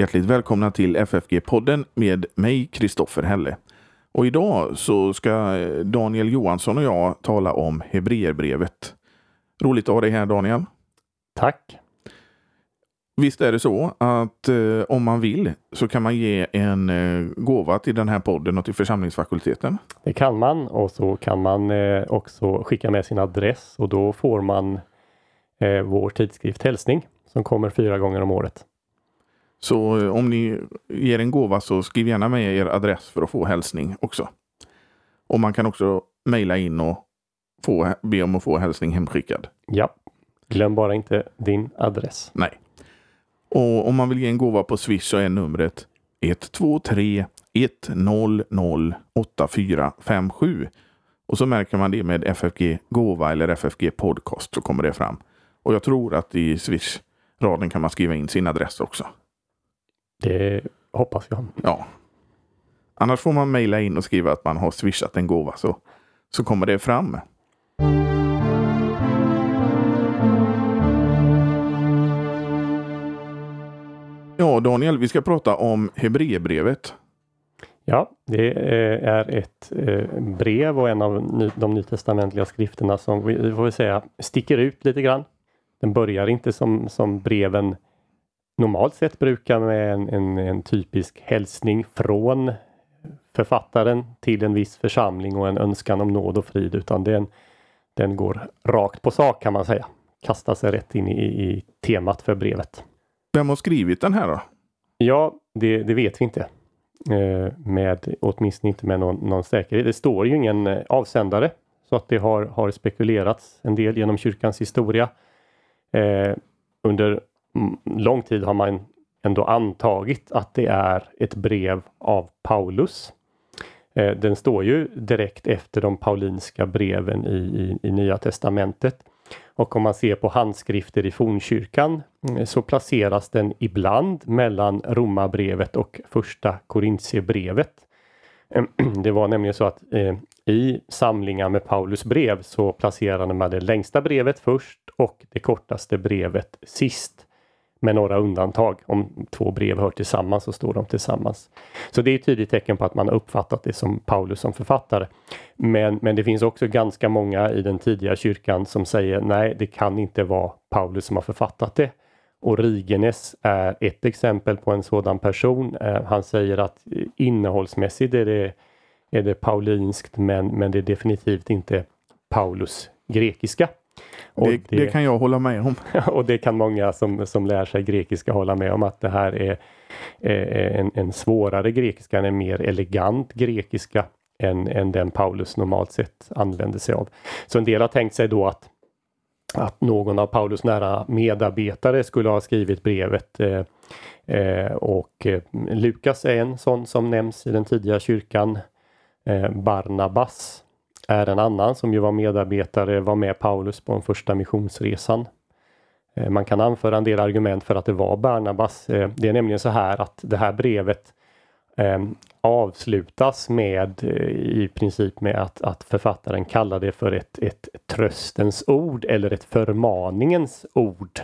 Hjärtligt välkomna till FFG-podden med mig, Kristoffer Helle. Och idag så ska Daniel Johansson och jag tala om Hebreerbrevet. Roligt att ha dig här Daniel. Tack. Visst är det så att eh, om man vill så kan man ge en eh, gåva till den här podden och till församlingsfakulteten? Det kan man och så kan man eh, också skicka med sin adress och då får man eh, vår tidskrift Hälsning som kommer fyra gånger om året. Så eh, om ni ger en gåva så skriv gärna med er adress för att få hälsning också. Och man kan också mejla in och få, be om att få hälsning hemskickad. Ja, glöm bara inte din adress. Nej. Och om man vill ge en gåva på Swish så är numret 123 100 8457. Och så märker man det med FFG Gåva eller FFG Podcast så kommer det fram. Och jag tror att i Swish-raden kan man skriva in sin adress också. Det hoppas jag. Ja. Annars får man mejla in och skriva att man har swishat en gåva så, så kommer det fram. Ja, Daniel, vi ska prata om Hebreerbrevet. Ja, det är ett eh, brev och en av de nytestamentliga skrifterna som vi får säga sticker ut lite grann. Den börjar inte som, som breven normalt sett brukar med en, en, en typisk hälsning från författaren till en viss församling och en önskan om nåd och frid utan den, den går rakt på sak kan man säga. Kastar sig rätt in i, i temat för brevet. Vem har skrivit den här då? Ja, det, det vet vi inte. Eh, med, åtminstone inte med någon, någon, säkerhet. Det står ju ingen eh, avsändare så att det har, har spekulerats en del genom kyrkans historia. Eh, under Mm, lång tid har man ändå antagit att det är ett brev av Paulus. Eh, den står ju direkt efter de paulinska breven i, i, i Nya Testamentet. Och om man ser på handskrifter i fornkyrkan mm, så placeras den ibland mellan Romarbrevet och första Korintierbrevet. Eh, det var nämligen så att eh, i samlingar med Paulus brev så placerade man det längsta brevet först och det kortaste brevet sist med några undantag. Om två brev hör tillsammans så står de tillsammans. Så det är ett tydligt tecken på att man har uppfattat det som Paulus som författare. Men, men det finns också ganska många i den tidiga kyrkan som säger nej, det kan inte vara Paulus som har författat det. Origenes är ett exempel på en sådan person. Eh, han säger att innehållsmässigt är det, är det paulinskt men, men det är definitivt inte Paulus grekiska. Det, det, det, kan jag hålla med om. och det kan många som, som lär sig grekiska hålla med om att det här är, är en, en svårare grekiska, en mer elegant grekiska än, än den Paulus normalt sett använder sig av. Så en del har tänkt sig då att, att någon av Paulus nära medarbetare skulle ha skrivit brevet eh, eh, och eh, Lukas är en sån som nämns i den tidiga kyrkan. Eh, Barnabas är en annan som ju var medarbetare, var med Paulus på den första missionsresan. Eh, man kan anföra en del argument för att det var Barnabas. Eh, det är nämligen så här att det här brevet ehm, avslutas med eh, i princip med att, att författaren kallar det för ett, ett tröstens ord eller ett förmaningens ord.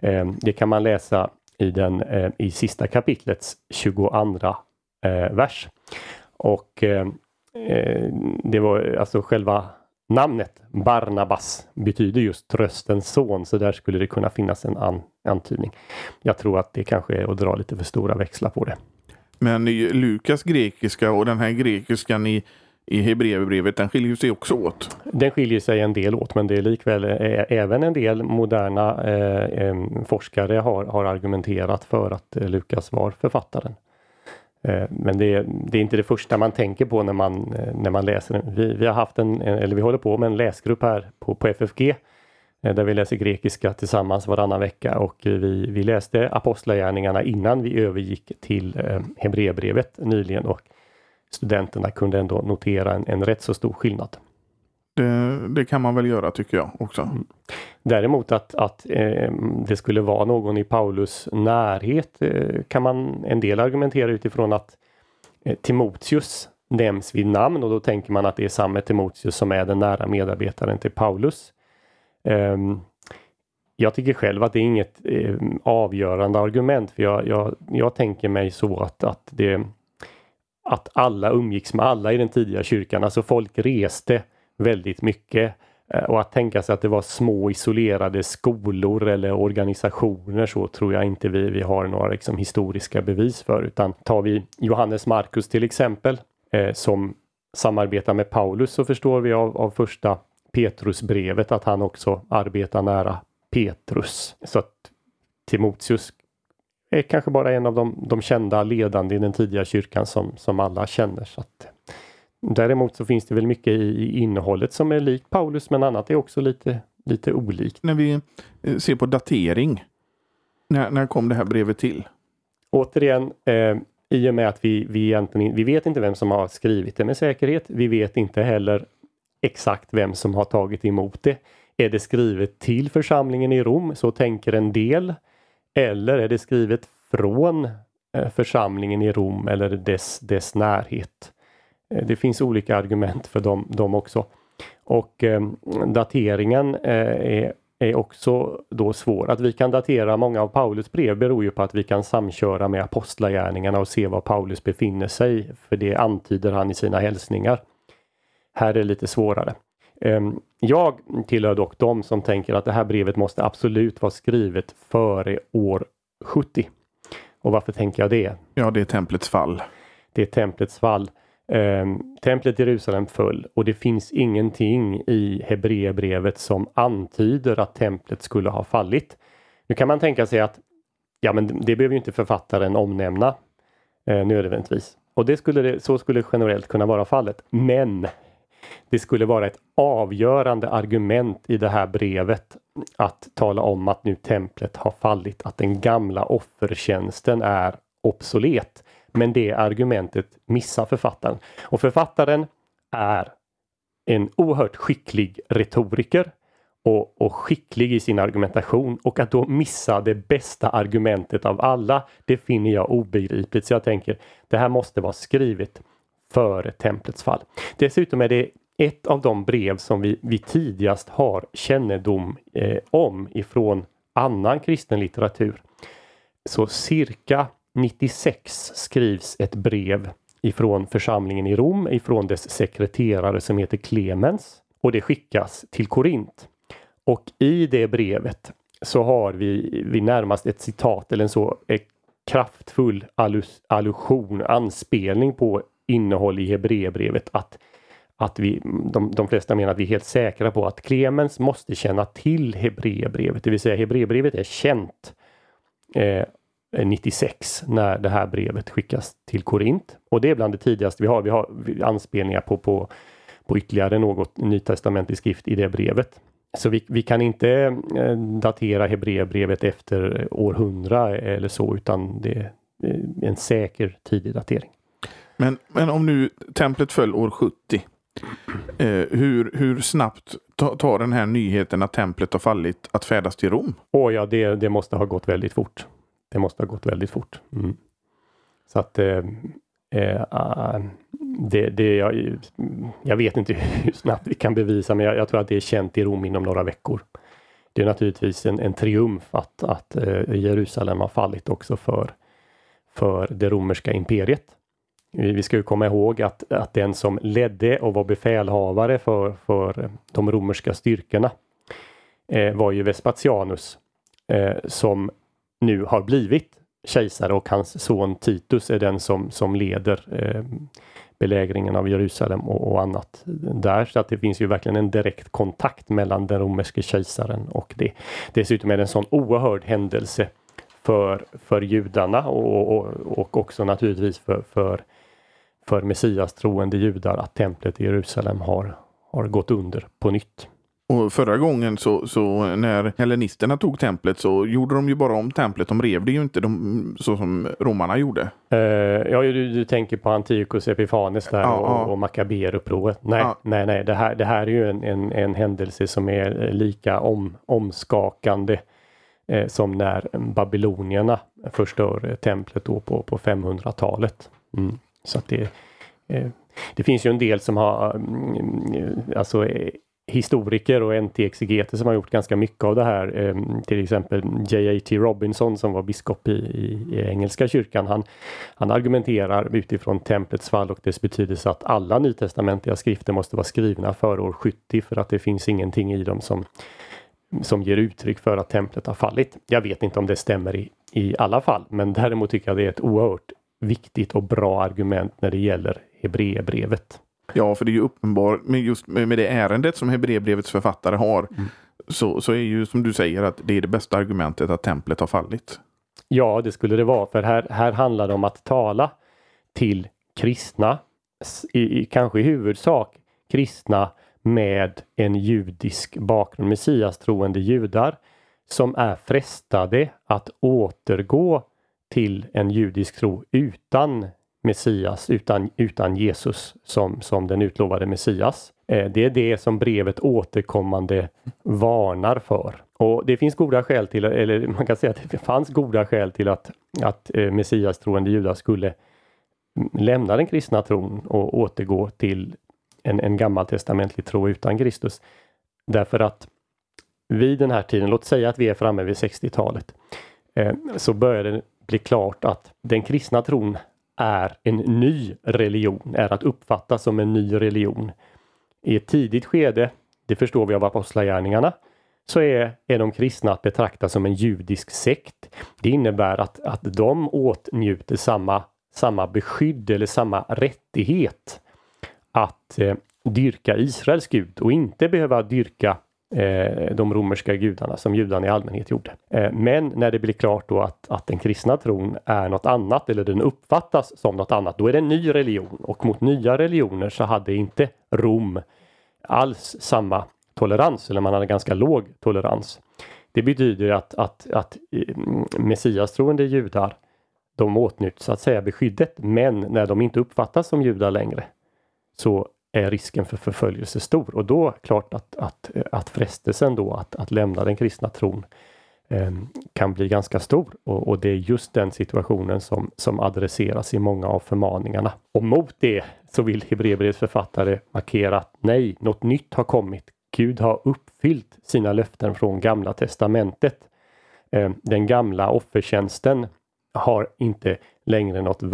Ehm, det kan man läsa i, den, i sista kapitlets 22 vers. Och ehm, det var alltså själva namnet Barnabas betyder just tröstens son så där skulle det kunna finnas en an antydning. Jag tror att det kanske är att dra lite för stora växlar på det. Men Lukas grekiska och den här grekiskan i, i Hebreerbrevet, den skiljer sig också åt? Den skiljer sig en del åt men det är likväl eh, även en del moderna eh, eh, forskare har, har argumenterat för att eh, Lukas var författaren. Eh, men det, det, är inte det första man tänker på när man, eh, när man läser den. Vi, vi har haft en, eller vi håller på med en läsgrupp här på, på FFG eh, där vi läser grekiska tillsammans varannan vecka och vi, vi läste Apostlagärningarna innan vi övergick till Hebreerbrevet nyligen och studenterna kunde ändå notera en, en rätt så stor skillnad. Det, det, kan man väl göra tycker jag också. Mm. Däremot att, att eh, det skulle vara någon i Paulus närhet eh, kan man en del argumentera utifrån att eh, Timoteus nämns vid namn och då tänker man att det är samme Timoteus som är den nära medarbetaren till Paulus. Ehm, jag tycker själv att det är inget eh, avgörande argument för jag, jag, jag tänker mig så att, att, det, att alla umgicks med alla i den tidiga kyrkan. Alltså folk reste väldigt mycket. Eh, och att tänka sig att det var små isolerade skolor eller organisationer så tror jag inte vi, vi har några liksom, historiska bevis för. Utan tar vi Johannes Markus till exempel eh, som samarbetar med Paulus så förstår vi av, av första Petrusbrevet att han också arbetar nära Petrus. Så att Timoteus är kanske bara en av de, de kända ledande i den tidiga kyrkan som, som alla känner. Så att, däremot så finns det väl mycket i, innehållet som är likt Paulus men annat är också lite, lite olikt. När vi eh, ser på datering, när, när kom det här brevet till? Återigen, eh, i och med att vi, vi egentligen vi vet inte vem som har skrivit det med säkerhet. Vi vet inte heller exakt vem som har tagit emot det. Är det skrivet till församlingen i Rom, så tänker en del. Eller är det skrivet från eh, församlingen i Rom eller dess, dess närhet? Eh, det finns olika argument för dem, dem också. Och eh, dateringen eh, är, är också då svår. Att vi kan datera många av Paulus brev beror ju på att vi kan samköra med apostlagärningarna och se var Paulus befinner sig. För det antyder han i sina hälsningar. Här är det lite svårare. Ehm, jag tillhör dock de som tänker att det här brevet måste absolut vara skrivet före år 70. Och varför tänker jag det? Ja, det är templets fall. Det är templets fall. Ehm, templet i Jerusalem föll och det finns ingenting i Hebreerbrevet som antyder att templet skulle ha fallit. Nu kan man tänka sig att ja, men det behöver ju inte författaren omnämna eh, nödvändigtvis. Och det skulle det, så skulle generellt kunna vara fallet. Men det skulle vara ett avgörande argument i det här brevet att tala om att nu templet har fallit, att den gamla offertjänsten är obsolet. Men det argumentet missar författaren. Och författaren är en oerhört skicklig retoriker och, och, skicklig i sin argumentation och att då missa det bästa argumentet av alla, det finner jag obegripligt. Så jag tänker, det här måste vara skrivet före templets fall. Dessutom är det ett av de brev som vi, vi tidigast har kännedom eh, om ifrån annan kristen litteratur. Så cirka 96 skrivs ett brev ifrån församlingen i Rom, ifrån dess sekreterare som heter Clemens och det skickas till Korint. Och i det brevet så har vi, vi närmast ett citat eller en så kraftfull allusion, anspelning på innehåll i Hebreerbrevet att att vi, de, de flesta menar att vi är helt säkra på att Clemens måste känna till Hebreerbrevet, det vill säga Hebreerbrevet är känt eh, 96 när det här brevet skickas till Korint. Och det är bland det tidigaste vi har. Vi har anspelningar på, på, på ytterligare något nytestamentlig skrift i det brevet. Så vi, vi kan inte eh, datera Hebreerbrevet efter år 100 eller så utan det är en säker tidig datering. Men, men om nu templet föll år 70 Eh, hur, hur snabbt tar den här nyheten att templet har fallit att färdas till Rom? Åh ja, det, det måste ha gått väldigt fort. Det måste ha gått väldigt fort. Mm. Så att eh, eh, ah, det, det, jag, jag, vet inte hur snabbt vi kan bevisa, men jag, jag, tror att det är känt i Rom inom några veckor. Det är naturligtvis en, en triumf att, att eh, Jerusalem har fallit också för, för det romerska imperiet. Vi ska ju komma ihåg att, att den som ledde och var befälhavare för, för de romerska styrkorna eh, var ju Vespasianus eh, som nu har blivit kejsare och hans son Titus är den som, som leder eh, belägringen av Jerusalem och, och, annat där. Så att det finns ju verkligen en direkt kontakt mellan den romerske kejsaren och det. Dessutom är det en sån oerhörd händelse för, för judarna och, och, och också naturligtvis för, för för Messias troende judar att templet i Jerusalem har, har gått under på nytt. Och förra gången så, så när hellenisterna tog templet så gjorde de ju bara om templet. De rev det ju inte de, så som romarna gjorde. Uh, ja, du, du, tänker på Antiochus Epifanes där ja, och, ja. och Makaberupproret. Nej, nej, nej. Det här, det här är ju en, en, en händelse som är lika om, omskakande eh, som när babylonierna förstör templet då på, på 500-talet. Mm. Så att det, eh, det finns ju en del som har mm, alltså historiker och NT-exegeter som har gjort ganska mycket av det här. Ehm, till exempel J.A.T. Robinson som var biskop i, i, i, engelska kyrkan. Han, han argumenterar utifrån templets fall och dess betydelse att alla nytestamentliga skrifter måste vara skrivna före år 70 för att det finns ingenting i dem som som ger uttryck för att templet har fallit. Jag vet inte om det stämmer i, i alla fall, men däremot tycker jag det är ett oerhört viktigt och bra argument när det gäller Hebreerbrevet. Ja, för det är ju uppenbart med just med det ärendet som Hebreerbrevets författare har mm. så, så är ju som du säger att det är det bästa argumentet att templet har fallit. Ja, det skulle det vara, för här, här handlar det om att tala till kristna, i, i, kanske i huvudsak kristna med en judisk bakgrund, Messias troende judar som är frestade att återgå till en judisk tro utan Messias, utan, utan Jesus som, som den utlovade Messias. Eh, det är det som brevet återkommande varnar för. Och det finns goda skäl till, eller man kan säga att det fanns goda skäl till att, att eh, Messias troende judar skulle lämna den kristna tron och återgå till en, en gammaltestamentlig tro utan Kristus. Därför att vid den här tiden, låt säga att vi är framme vid 60-talet, eh, så börjar det bli klart att den kristna tron är en ny religion, är att uppfatta som en ny religion. I ett tidigt skede, det förstår vi av apostlagärningarna, så är, är de kristna att betrakta som en judisk sekt. Det innebär att, att de åtnjuter samma, samma beskydd eller samma rättighet att eh, dyrka Israels gud och inte behöva dyrka Eh, de romerska gudarna som judarna i allmänhet gjorde. Eh, men när det blir klart då att, att den kristna tron är något annat eller den uppfattas som något annat, då är det en ny religion och mot nya religioner så hade inte Rom alls samma tolerans eller man hade ganska låg tolerans. Det betyder att, att, att eh, messiastroende judar de åtnjuter så att säga beskyddet men när de inte uppfattas som judar längre så är risken för förföljelse stor och då klart att, att, att frestelsen då att, att lämna den kristna tron eh, kan bli ganska stor och, och, det är just den situationen som, som adresseras i många av förmaningarna. Och mot det så vill Hebreerbrevets författare markera att nej, något nytt har kommit. Gud har uppfyllt sina löften från Gamla testamentet. Eh, den gamla offertjänsten har inte längre något eh,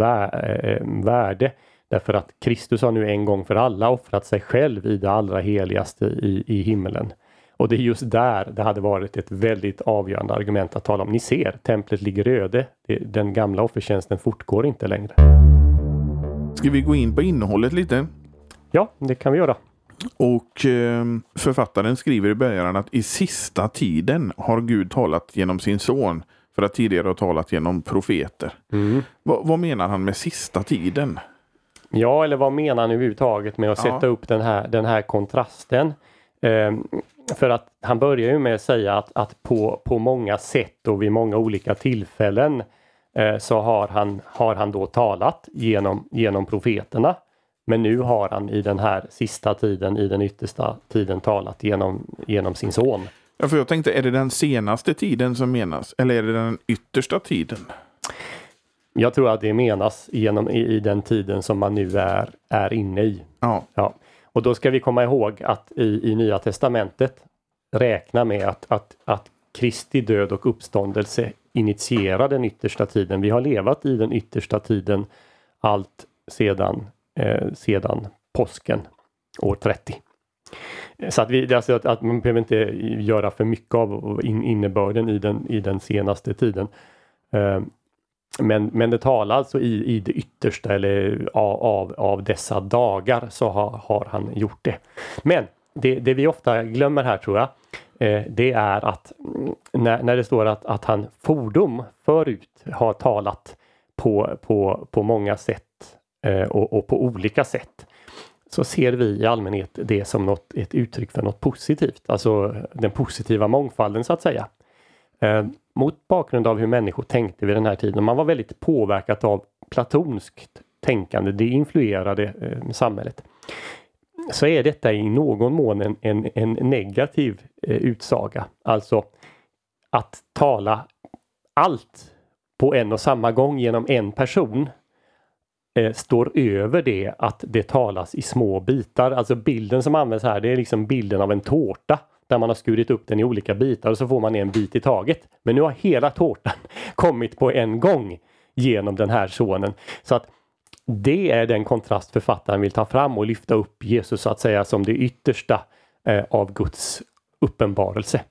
värde Därför att Kristus har nu en gång för alla offrat sig själv i det allra heligaste i, i himmelen. Och det är just där det hade varit ett väldigt avgörande argument att tala om. Ni ser, templet ligger öde. Den gamla offertjänsten fortgår inte längre. Ska vi gå in på innehållet lite? Ja, det kan vi göra. Och eh, författaren skriver i början att i sista tiden har Gud talat genom sin son för att tidigare ha talat genom profeter. Mm. Va, vad menar han med sista tiden? Ja, eller vad menar han överhuvudtaget med att ja. sätta upp den här, den här kontrasten? Um, för att han börjar ju med att säga att, att på, på många sätt och vid många olika tillfällen eh, så har han, har han då talat genom, genom profeterna. Men nu har han i den här sista tiden, i den yttersta tiden talat genom, genom sin son. Ja, för jag tänkte, är det den senaste tiden som menas? Eller är det den yttersta tiden? Jag tror att det menas genom, i, i den tiden som man nu är, är inne i. Ja. ja. Och då ska vi komma ihåg att i, i Nya Testamentet räkna med att, att, att Kristi död och uppståndelse initierar den yttersta tiden. Vi har levat i den yttersta tiden allt sedan, eh, sedan påsken år 30. Så att, vi, alltså att, att man behöver inte göra för mycket av innebörden i den, i den senaste tiden. Eh, men, men det talar alltså i, i det yttersta eller av, av dessa dagar så har, har han gjort det. Men det, det vi ofta glömmer här tror jag, eh, det är att mm, när, när det står att, att han fordom förut har talat på, på, på många sätt eh, och, och, på olika sätt så ser vi i allmänhet det som något, ett uttryck för något positivt, alltså den positiva mångfalden så att säga. Eh, mot bakgrund av hur människor tänkte vid den här tiden. Man var väldigt påverkat av platonskt tänkande. Det influerade eh, samhället. Så är detta i någon mån en, en, en negativ eh, utsaga. Alltså att tala allt på en och samma gång genom en person eh, står över det att det talas i små bitar. Alltså bilden som används här det är liksom bilden av en tårta där man har skurit upp den i olika bitar och så får man en bit i taget. Men nu har hela tårtan kommit på en gång genom den här sonen. Så att det är den kontrast författaren vill ta fram och lyfta upp Jesus så att säga som det yttersta eh, av Guds uppenbarelse.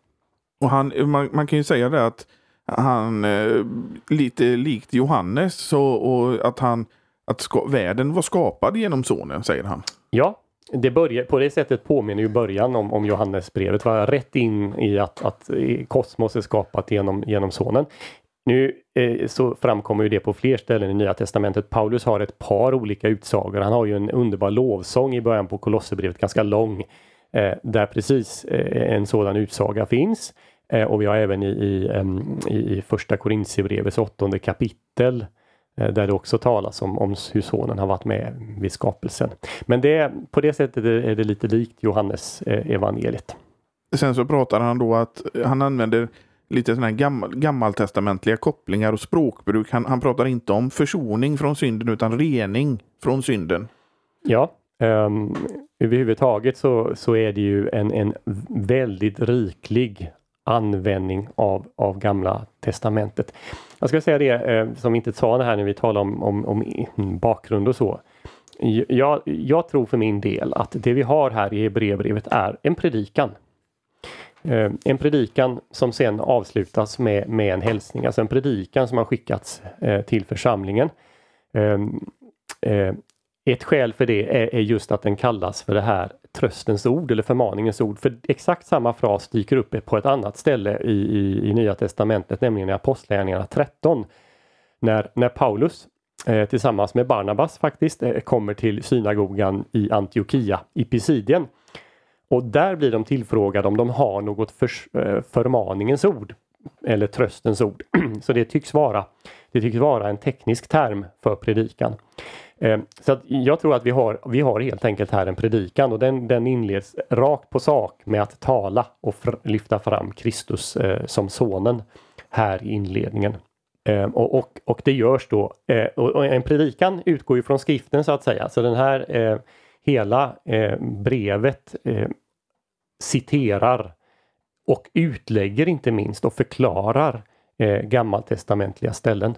Och han, man, man kan ju säga det att han, eh, lite likt Johannes, så, och att han att ska, världen var skapad genom sonen, säger han. Ja, det börjar, på det sättet påminner ju början om, om Johannesbrevet, var rätt in i att, att kosmos är skapat genom, genom sonen. Nu eh, så framkommer ju det på fler ställen i Nya Testamentet. Paulus har ett par olika utsagor. Han har ju en underbar lovsång i början på Kolosserbrevet, ganska lång, eh, där precis eh, en sådan utsaga finns. Eh, och vi har även i, i, i första Korintierbrevets åttonde kapitel eh, där det också talas om, om hur sonen har varit med vid skapelsen. Men det, på det sättet är det lite likt Johannes eh, evangeliet. Sen så pratar han då att han använder lite sådana här gammal, gammaltestamentliga kopplingar och språkbruk. Han, han pratar inte om försoning från synden utan rening från synden. Ja, um, överhuvudtaget så, så är det ju en, en väldigt riklig användning av, av Gamla Testamentet. Jag ska säga det eh, som vi inte sa det här när vi talade om, om, om mm, bakgrund och så. Jag, jag, tror för min del att det vi har här i Hebreerbrevet är en predikan. Eh, en predikan som sen avslutas med, med en hälsning, alltså en predikan som har skickats eh, till församlingen. Eh, eh, ett skäl för det är, är, just att den kallas för det här tröstens ord eller förmaningens ord. För exakt samma fras dyker upp på ett annat ställe i, i, i Nya Testamentet, nämligen i Apostlagärningarna 13. När, när Paulus eh, tillsammans med Barnabas faktiskt eh, kommer till synagogan i Antiochia i Pisidien. Och där blir de tillfrågade om de har något för, eh, förmaningens ord eller tröstens ord. Så det tycks vara, det tycks vara en teknisk term för predikan. Eh, så jag tror att vi har, vi har helt enkelt här en predikan och den, den inleds rakt på sak med att tala och lyfta fram Kristus eh, som sonen här i inledningen. Eh, och, och, och, det görs då, eh, och, en predikan utgår ju från skriften så att säga, så den här eh, hela eh, brevet eh, citerar och utlägger inte minst och förklarar eh, gammaltestamentliga ställen.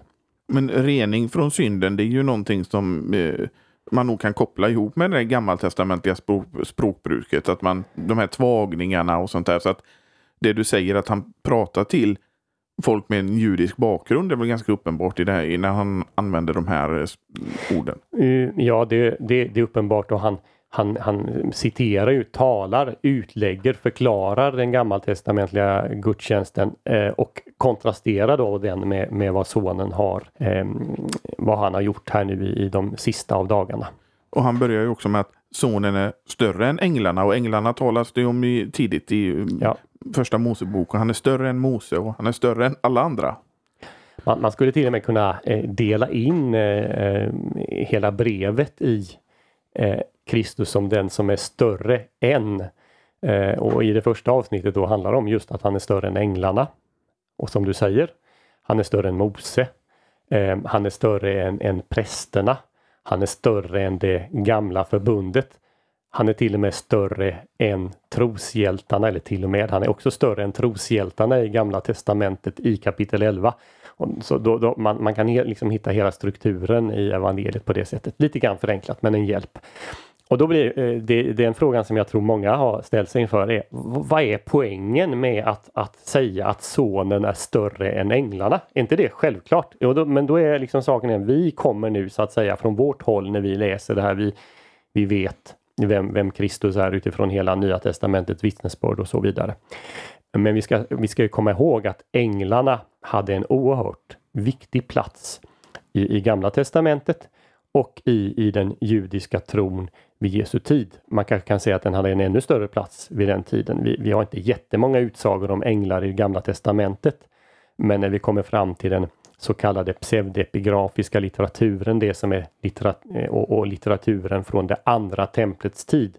Men rening från synden, det är ju någonting som eh, man nog kan koppla ihop med det gammaltestamentliga språk, språkbruket. Att man, de här tvagningarna och sånt där. Så att det du säger att han pratar till folk med en judisk bakgrund är väl ganska uppenbart i det här, när han använder de här eh, orden. Eh, ja, det, det, det är uppenbart och han, han, han citerar ju, talar, utlägger, förklarar den gammaltestamentliga gudstjänsten eh, och kontrasterar då den med, med vad sonen har, eh, vad han har gjort här nu i, i de sista av dagarna. Och han börjar ju också med att sonen är större än änglarna och änglarna talas det om i, tidigt i ja. första Mosebok och han är större än Mose och han är större än alla andra. Man, man skulle till och med kunna eh, dela in eh, eh hela brevet i eh, Kristus som den som är större än. Eh, och i det första avsnittet då handlar det om just att han är större än änglarna. Och som du säger, han är större än Mose. Eh, han är större än, än prästerna. Han är större än det gamla förbundet. Han är till och med större än troshjältarna, eller till och med, han är också större än troshjältarna i Gamla Testamentet i kapitel 11. Så då, då, man, man, kan liksom hitta hela strukturen i evangeliet på det sättet. Lite grann förenklat men en hjälp. Och då blir eh, det, det är en fråga som jag tror många har ställt sig inför. Är, vad är poängen med att, att säga att sonen är större än änglarna? Är inte det självklart? Jo, då, men då är liksom saken att vi kommer nu så att säga från vårt håll när vi läser det här. Vi, vi vet vem, vem Kristus är utifrån hela Nya Testamentets vittnesbörd och så vidare. Men vi ska, vi ska komma ihåg att änglarna hade en oerhört viktig plats i, i Gamla Testamentet och i, i den judiska tron vid Jesu tid. Man kanske kan säga att den hade en ännu större plats vid den tiden. Vi, vi har inte jättemånga utsagor om änglar i Gamla Testamentet. Men när vi kommer fram till den så kallade pseudepigrafiska litteraturen, det som är litterat eh, och, och, litteraturen från det andra templets tid,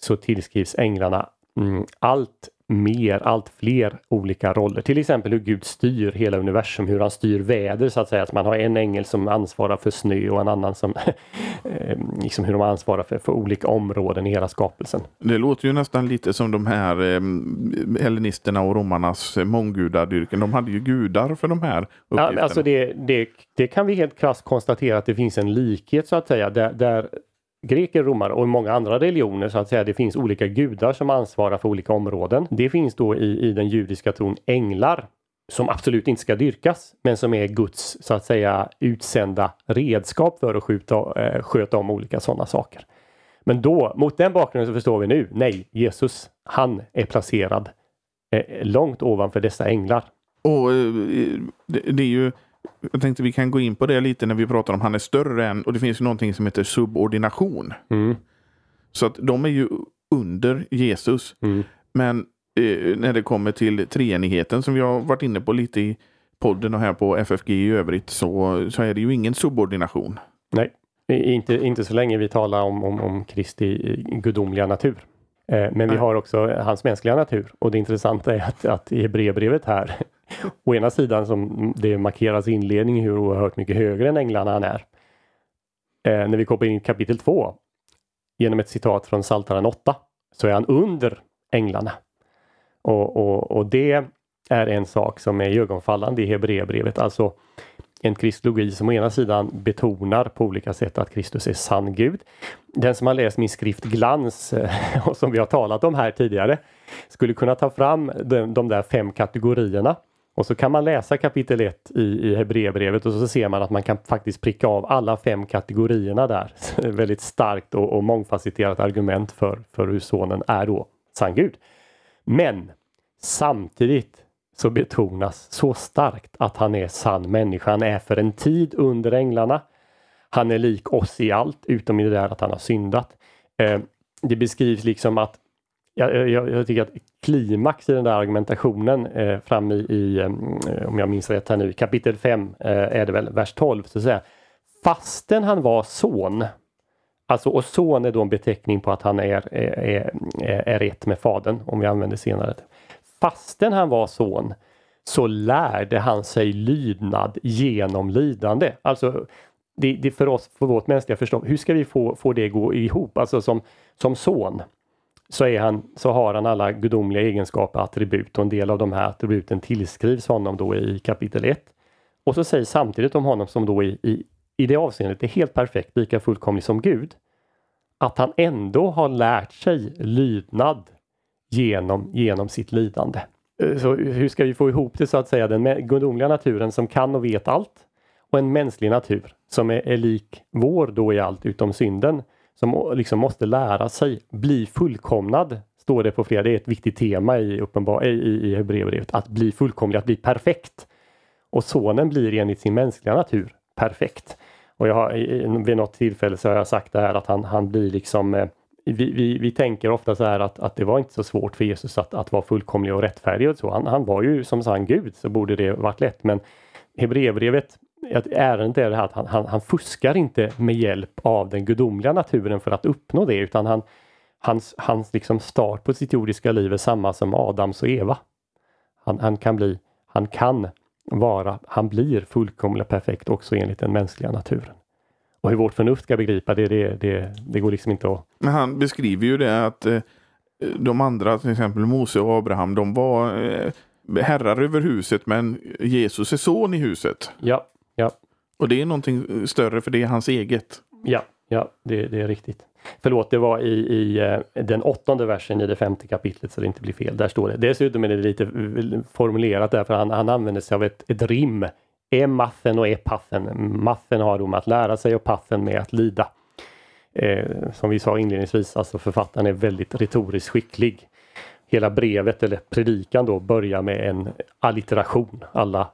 så tillskrivs änglarna mm, allt mer, allt fler olika roller. Till exempel hur Gud styr hela universum, hur han styr väder så att säga. Att man har en ängel som ansvarar för snö och en annan som eh, liksom hur de ansvarar för, för olika områden i hela skapelsen. Det låter ju nästan lite som de här eh, hellenisterna och romarnas månggudadyrken. De hade ju gudar för de här uppgifterna. Ja, alltså det, det, det kan vi helt krasst konstatera att det finns en likhet så att säga där, där greker, romare och många andra religioner så att säga. Det finns olika gudar som ansvarar för olika områden. Det finns då i, i den judiska tron änglar som absolut inte ska dyrkas, men som är Guds så att säga utsända redskap för att skjuta, eh, sköta om olika sådana saker. Men då, mot den bakgrunden så förstår vi nu, nej, Jesus, han är placerad eh, långt ovanför dessa änglar. Och eh, det, det är ju jag tänkte vi kan gå in på det lite när vi pratar om han är större än, och det finns ju någonting som heter subordination. Mm. Så att de är ju under Jesus. Mm. Men eh, när det kommer till treenigheten som vi har varit inne på lite i podden och här på FFG i övrigt så, så är det ju ingen subordination. Nej, inte, inte så länge vi talar om, om, om Kristi gudomliga natur. Eh, men vi har också hans mänskliga natur och det intressanta är att, att i Hebreerbrevet här Å ena sidan som det markeras i inledningen hur oerhört mycket högre än änglarna han är. Eh, när vi kommer in i kapitel 2 genom ett citat från Psaltaren 8 så är han under änglarna. Och, och, och det är en sak som är ögonfallande i Hebreerbrevet, alltså en kristologi som å ena sidan betonar på olika sätt att Kristus är sann Gud. Den som har läst min skrift Glans, eh, och som vi har talat om här tidigare, skulle kunna ta fram de, de där fem kategorierna och så kan man läsa kapitel 1 i, i Hebreerbrevet och så ser man att man kan faktiskt pricka av alla fem kategorierna där. Väldigt starkt och, och mångfacetterat argument för, för hur sonen är då sann Gud. Men samtidigt så betonas så starkt att han är sann människa. Han är för en tid under änglarna. Han är lik oss i allt utom i det där att han har syndat. Eh, det beskrivs liksom att jag, eh, jag, jag, tycker att klimax i den där argumentationen eh, fram i, i eh, om jag minns rätt här nu, kapitel 5 eh, är det väl, vers 12, så säger fastän han var son, alltså och son är då en beteckning på att han är, är, är, är ett med fadern, om vi använder senare. Fastän han var son så lärde han sig lydnad genom lidande. Alltså det, det för oss, för vårt mänskliga förstånd, hur ska vi få, få det gå ihop? Alltså som, som son så, är han, så har han alla gudomliga egenskaper, attribut och en del av de här attributen tillskrivs honom då i kapitel 1. Och så sägs samtidigt om honom som då i, i, i det avseendet är helt perfekt, lika fullkomlig som Gud, att han ändå har lärt sig lydnad genom, genom sitt lidande. Eh, så hur ska vi få ihop det så att säga, den gudomliga naturen som kan och vet allt och en mänsklig natur som är, är lik vår då i allt utom synden som liksom måste lära sig bli fullkomnad. Står det på flera, det är ett viktigt tema i, uppenbar, i, i Hebreerbrevet, att bli fullkomlig, att bli perfekt. Och sonen blir enligt sin mänskliga natur perfekt. Och jag har, vid något tillfälle så har jag sagt det här att han, han blir liksom eh, vi, vi, vi tänker ofta så här att, att det var inte så svårt för Jesus att, att vara fullkomlig och rättfärdig och så. Han, han var ju som sann Gud så borde det varit lätt men Hebreerbrevet att ärendet är det här att han, han, han, fuskar inte med hjälp av den gudomliga naturen för att uppnå det utan han, hans, hans liksom start på sitt jordiska liv är samma som Adams och Eva. Han, han kan bli, han kan vara, han blir fullkomligt perfekt också enligt den mänskliga naturen. Och hur vårt förnuft ska begripa det, det, det, det går liksom inte att... Men han beskriver ju det att eh, de andra, till exempel Mose och Abraham, de var eh, herrar över huset men Jesus är son i huset. Ja, Ja. Och det är någonting större för det är hans eget. Ja, ja det, det är riktigt. Förlåt, det var i, i eh, den åttonde versen i det femte kapitlet så det inte blir fel. Där står det. Dessutom är det lite formulerat därför han, han använder sig av ett, ett rim. E-maffen och e-paffen. Maffen har då med att lära sig och paffen med att lida. Eh, som vi sa inledningsvis, alltså författaren är väldigt retoriskt skicklig hela brevet eller predikan då börjar med en allitteration. Alla,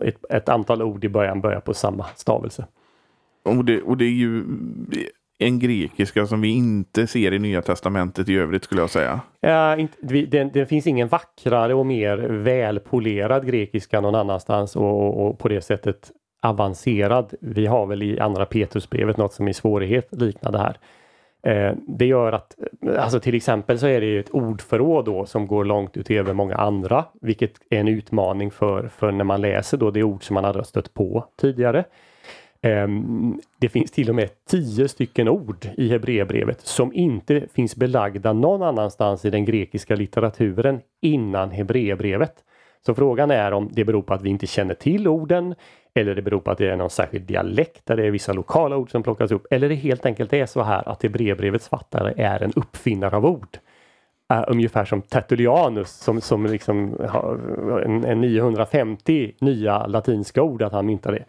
ett, ett antal ord i början börjar på samma stavelse. Och det, och det är ju en grekiska som vi inte ser i Nya Testamentet i övrigt skulle jag säga. Ja, inte, det, det finns ingen vackrare och mer välpolerad grekiska någon annanstans och, och, och, på det sättet avancerad. Vi har väl i andra Petrusbrevet något som i svårighet liknar det här. Eh, det gör att, eh, alltså till exempel så är det ett ordförråd då som går långt utöver många andra, vilket är en utmaning för, för när man läser då det ord som man hade stött på tidigare. Eh, det finns till och med tio stycken ord i Hebreerbrevet som inte finns belagda någon annanstans i den grekiska litteraturen innan Hebreerbrevet. Så frågan är om det beror på att vi inte känner till orden eller det beror på att det är någon särskild dialekt där det är vissa lokala ord som plockas upp. Eller det helt enkelt är så här att Hebreerbrevets fattare är en uppfinnare av ord. Uh, ungefär som Tertullianus som, som liksom har en, en 950 nya latinska ord att han myntade.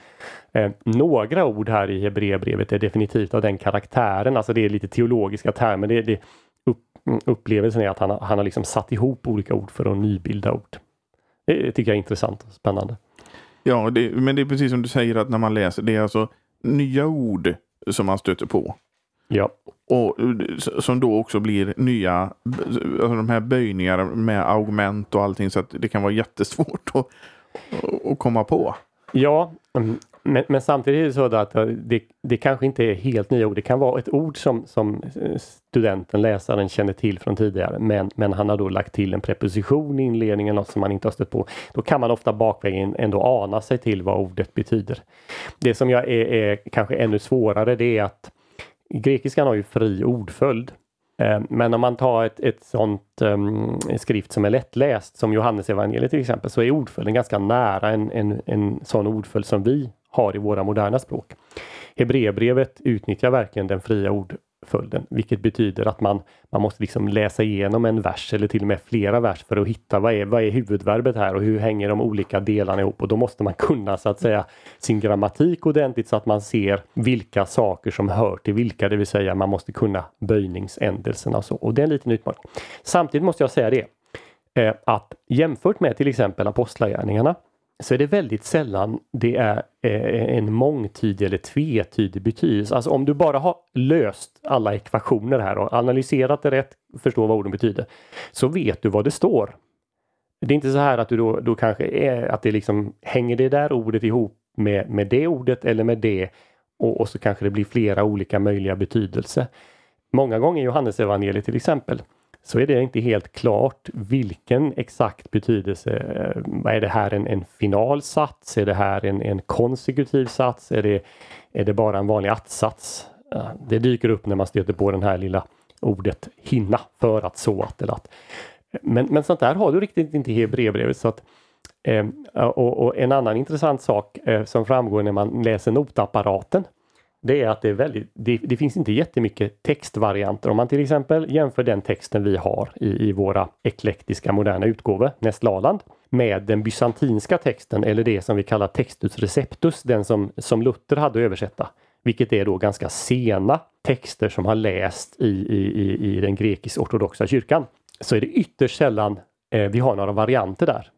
Uh, eh, några ord här i Hebreerbrevet är definitivt av den karaktären, alltså det är lite teologiska termer. Det, det, upp, upplevelsen är att han, han har liksom satt ihop olika ord för att nybilda ord. Det tycker jag är intressant och spännande. Ja, det, men det är precis som du säger att när man läser, det är alltså nya ord som man stöter på. Ja. Och som då också blir nya, alltså de här böjningarna med augment och allting så att det kan vara jättesvårt att, att komma på. Ja, mm, men, men, samtidigt är det så att eh, det, det kanske inte är helt nya ord. Det kan vara ett ord som, som eh, studenten, läsaren känner till från tidigare men, men han har då lagt till en preposition i inledningen, något som man inte har stött på. Då kan man ofta bakvägen ändå ana sig till vad ordet betyder. Det som jag är, är kanske ännu svårare det är att grekiskan har ju fri ordföljd. Eh, men om man tar ett, ett sånt um, skrift som är lättläst som Johannes evangeliet till exempel så är ordföljden ganska nära en, en, en sån ordföljd som vi har i våra moderna språk. Hebreerbrevet utnyttjar verkligen den fria ordföljden, vilket betyder att man, man måste liksom läsa igenom en vers eller till och med flera vers för att hitta vad är, vad är huvudverbet här och hur hänger de olika delarna ihop och då måste man kunna så att säga sin grammatik ordentligt så att man ser vilka saker som hör till vilka, det vill säga man måste kunna böjningsändelserna och så och det är en liten utmaning. Samtidigt måste jag säga det eh, att jämfört med till exempel apostlagärningarna så är det väldigt sällan det är eh, en mångtydig eller tvetydig betydelse. Alltså om du bara har löst alla ekvationer här och analyserat det rätt, förstår vad orden betyder, så vet du vad det står. Det är inte så här att du då, då kanske är att det liksom hänger det där ordet ihop med, med det ordet eller med det och, och så kanske det blir flera olika möjliga betydelser. Många gånger i Johannesevangeliet till exempel så är det inte helt klart vilken exakt betydelse. Eh, är det här en, en finalsats? Är det här en, en konsekutiv sats? Är det, är det bara en vanlig att-sats? Det dyker upp när man stöter på den här lilla ordet hinna, för att, så att eller att. Men, men sånt där har du riktigt inte i Hebreerbrevet. Så att, eh, och, och, en annan intressant sak eh, som framgår när man läser notapparaten det är att det, är väldigt, det, det, finns inte jättemycket textvarianter. Om man till exempel jämför den texten vi har i, i våra eklektiska moderna utgåvor, Nestlaland, med den bysantinska texten eller det som vi kallar textus receptus, den som, som Luther hade att översätta. Vilket är då ganska sena texter som har läst i, i, i den grekisk-ortodoxa kyrkan. Så är det ytterst sällan eh, vi har några varianter där.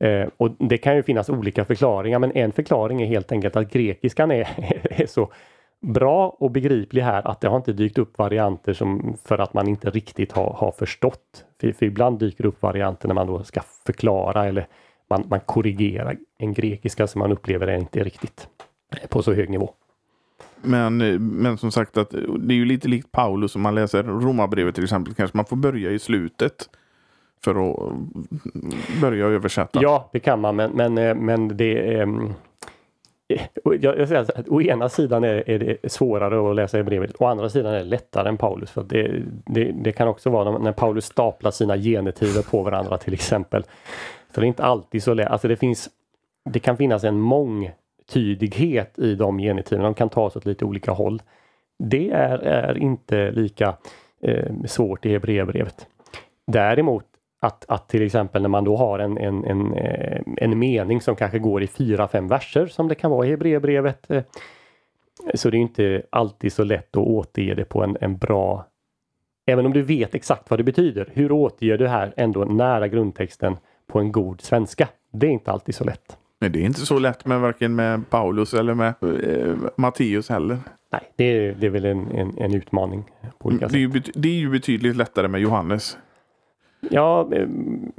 Eh, och Det kan ju finnas olika förklaringar men en förklaring är helt enkelt att grekiskan är, är så bra och begriplig här att det har inte dykt upp varianter som för att man inte riktigt har, har förstått. För, för ibland dyker det upp varianter när man då ska förklara eller man, man korrigerar en grekiska som man upplever är inte riktigt på så hög nivå. Men, men som sagt att det är ju lite likt Paulus om man läser Romarbrevet till exempel. Kanske man får börja i slutet för att börja översätta. Ja, det kan man men, men, eh, men det ehm, eh, är jag, säger att å ena sidan är, är, det svårare att läsa Hebreerbrevet, å andra sidan är det lättare än Paulus. För det, det, det, kan också vara när Paulus staplar sina genetiver på varandra till exempel. Så det är inte alltid så lätt. Alltså det, finns, det kan finnas en mångtydighet i de genetiven, De kan tas åt lite olika håll. Det är, är inte lika eh, svårt i Hebreerbrevet. Däremot att, att till exempel när man då har en, en, en, eh, en mening som kanske går i fyra, fem verser som det kan vara i Hebreerbrevet. Eh, så det är inte alltid så lätt att återge det på en, en bra Även om du vet exakt vad det betyder, hur återger du här ändå nära grundtexten på en god svenska? Det är inte alltid så lätt. Nej, det är inte så lätt med varken med Paulus eller med eh, Matteus heller. Nej, det är, det är väl en, en, en utmaning. på olika det, är ju, det är ju betydligt lättare med Johannes. Ja, eh,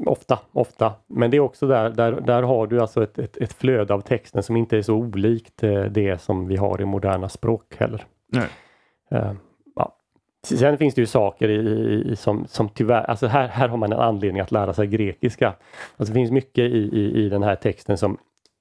ofta, ofta. Men det är också där, där, där har du alltså ett, ett, ett flöde av texten som inte är så olikt eh, det som vi har i moderna språk heller. Nej. Uh, ja. Sen finns det ju saker i, i, som, som tyvärr, alltså här, här har man en anledning att lära sig grekiska. Alltså det finns mycket i, i, i den här texten som,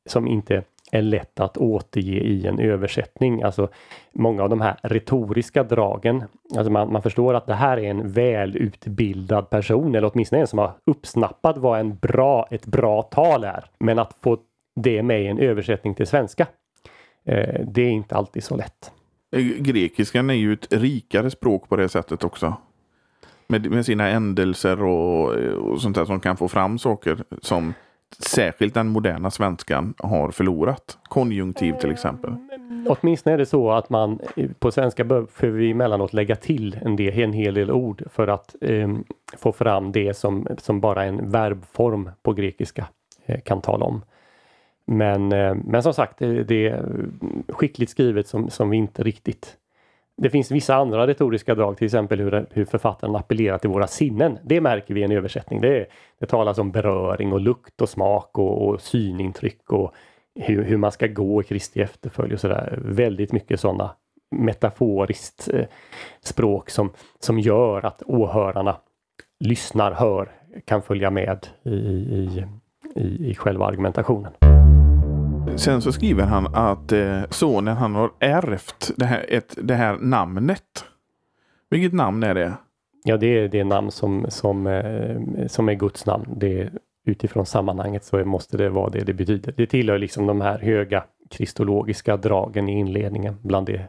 som inte är lätt att återge i en översättning. Alltså många av de här retoriska dragen. Alltså man, man förstår att det här är en välutbildad person eller åtminstone en som har uppsnappat vad en bra, ett bra tal är. Men att få det med i en översättning till svenska. Eh, det är inte alltid så lätt. Eh, grekiskan är ju ett rikare språk på det sättet också. Med, med sina ändelser och, och sånt där som kan få fram saker som särskilt den moderna svenskan har förlorat. Konjunktiv till exempel. Åtminstone är det så att man eh, på svenska behöver vi emellanåt lägga till en, del, en hel del ord för att eh, få fram det som, som bara en verbform på grekiska eh, kan tala om. Men, eh, men som sagt, det, det är skickligt skrivet som, som vi inte riktigt det finns vissa andra retoriska drag, till exempel hur, hur författaren appellerar till våra sinnen. Det märker vi i en översättning. Det, det talas om beröring och lukt och smak och, och synintryck och hur, hur, man ska gå i Kristi efterföljd och sådär. Väldigt mycket sådana metaforiskt eh, språk som, som gör att åhörarna lyssnar, hör, kan följa med i, i, i, i själva argumentationen. Sen så skriver han att eh, sonen han har ärvt det här, ett, det här namnet. Vilket namn är det? Ja, det är det namn som, som, eh, som är Guds namn. Det, utifrån sammanhanget så måste det vara det det betyder. Det tillhör liksom de här höga kristologiska dragen i inledningen bland, det,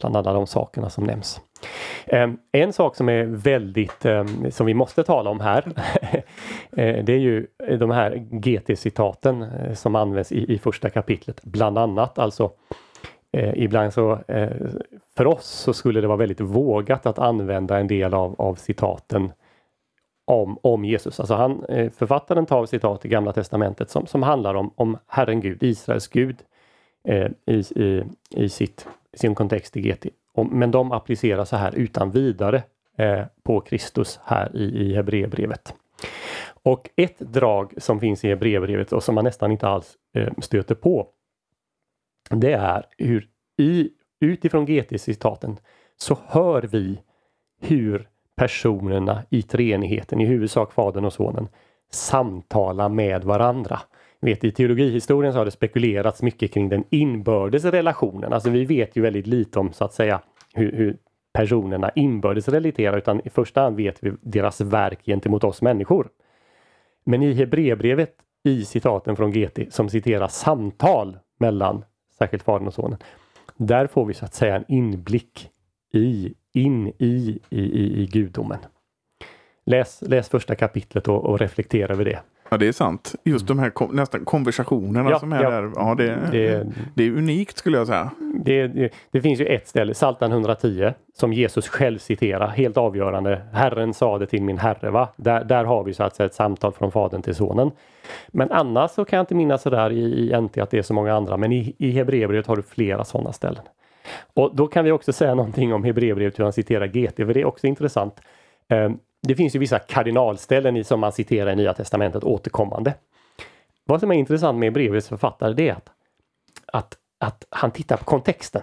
bland alla de sakerna som nämns. Ehm, en sak som är väldigt, ehm, som vi måste tala om här, eh, det är ju de här GT-citaten eh, som används i, i första kapitlet, bland annat. Alltså eh, ibland så, eh, för oss så skulle det vara väldigt vågat att använda en del av, av citaten om, om Jesus. Alltså han, författaren tar citat i Gamla Testamentet som, som handlar om, om Herren Gud, Israels Gud, i, i, i sitt, sin kontext i GT. Men de appliceras så här utan vidare eh, på Kristus här i, i Hebreerbrevet. Och ett drag som finns i Hebreerbrevet och som man nästan inte alls eh, stöter på. Det är hur i, utifrån GT-citaten så hör vi hur personerna i treenigheten, i huvudsak Fadern och Sonen, samtalar med varandra vet, I teologihistorien så har det spekulerats mycket kring den inbördes relationen. Alltså vi vet ju väldigt lite om så att säga hur, hur personerna inbördes relaterar utan i första hand vet vi deras verk gentemot oss människor. Men i Hebreerbrevet i citaten från GT som citerar samtal mellan särskilt Fadern och Sonen. Där får vi så att säga en inblick i, in i, i, i, i gudomen. Läs, läs första kapitlet och, och reflektera över det. Ja, det är sant. Just de här kom, nästan konversationerna ja, som är ja. där. Ja, det, det, det, är unikt skulle jag säga. Det, det, finns ju ett ställe, Psaltaren 110, som Jesus själv citerar. Helt avgörande. Herren sa det till min herre. Va? Där, där har vi så att säga ett samtal från fadern till sonen. Men annars så kan jag inte minnas sådär i, i NT att det är så många andra. Men i, i Hebreerbrevet har du flera sådana ställen. Och då kan vi också säga någonting om Hebreerbrevet, hur han citerar GT, för det är också intressant. Det finns ju vissa kardinalställen i som man citerar i Nya Testamentet återkommande. Vad som är intressant med brevets författare det är att, att, att han tittar på kontexten.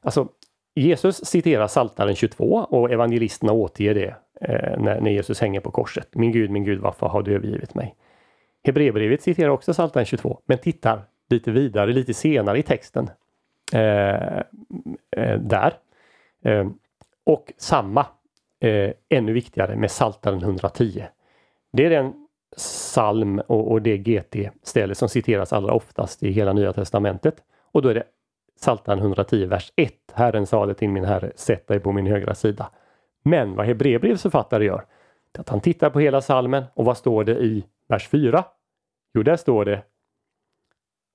Alltså Jesus citerar Saltaren 22 och evangelisterna återger det eh, när, när, Jesus hänger på korset. Min Gud, min Gud, varför har du övergivit mig? Hebreerbrevet citerar också Saltaren 22 men tittar lite vidare, lite senare i texten. Eh, eh, där. Eh, och samma eh, ännu viktigare med Saltaren 110. Det är den psalm och, och det GT-ställe som citeras allra oftast i hela Nya Testamentet. Och då är det Saltaren 110, vers 1. Herren sade till min herre, sätt dig på min högra sida. Men vad Hebreerbrevets författare gör, är att han tittar på hela salmen och vad står det i vers 4? Jo, där står det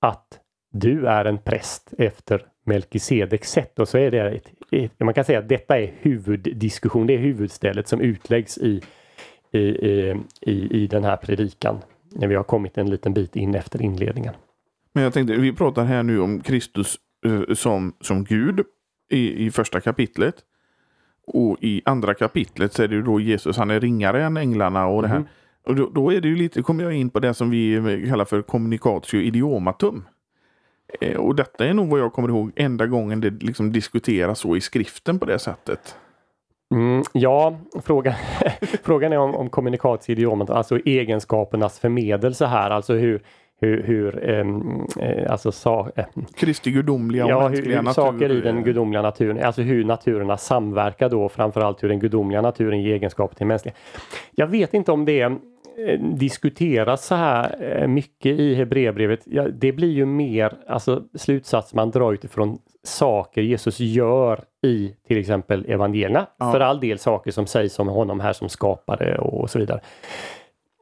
att du är en präst efter Melkisedeks sätt och så är det ett, ett, man kan säga att detta är huvuddiskussion, det är huvudstället som utläggs i, i, i, i, den här predikan. När vi har kommit en liten bit in efter inledningen. Men jag tänkte, vi pratar här nu om Kristus uh, som, som Gud i, i första kapitlet. Och i andra kapitlet så är det ju då Jesus, han är ringare än änglarna och det här. Mm. Och då, då, är det ju lite, kommer jag in på det som vi kallar för communicatio idiomatum. Eh, och detta är nog vad jag kommer ihåg enda gången det liksom diskuteras så i skriften på det sättet. Mm, ja, frågan, frågan är om, om kommunikatioidiomet, alltså egenskapernas förmedelse här, alltså hur, hur, hur eh, alltså sa, eh, Kristi gudomliga och ja, hur, hur natur. saker i den gudomliga naturen, alltså hur naturerna samverkar då, framförallt hur den gudomliga naturen ger egenskaper till mänskliga. Jag vet inte om det eh, diskuteras så här eh, mycket i Hebreerbrevet. Ja, det blir ju mer alltså, slutsats man drar utifrån saker Jesus gör i till exempel evangelierna. Ja. För all del saker som sägs om honom här som skapare och så vidare.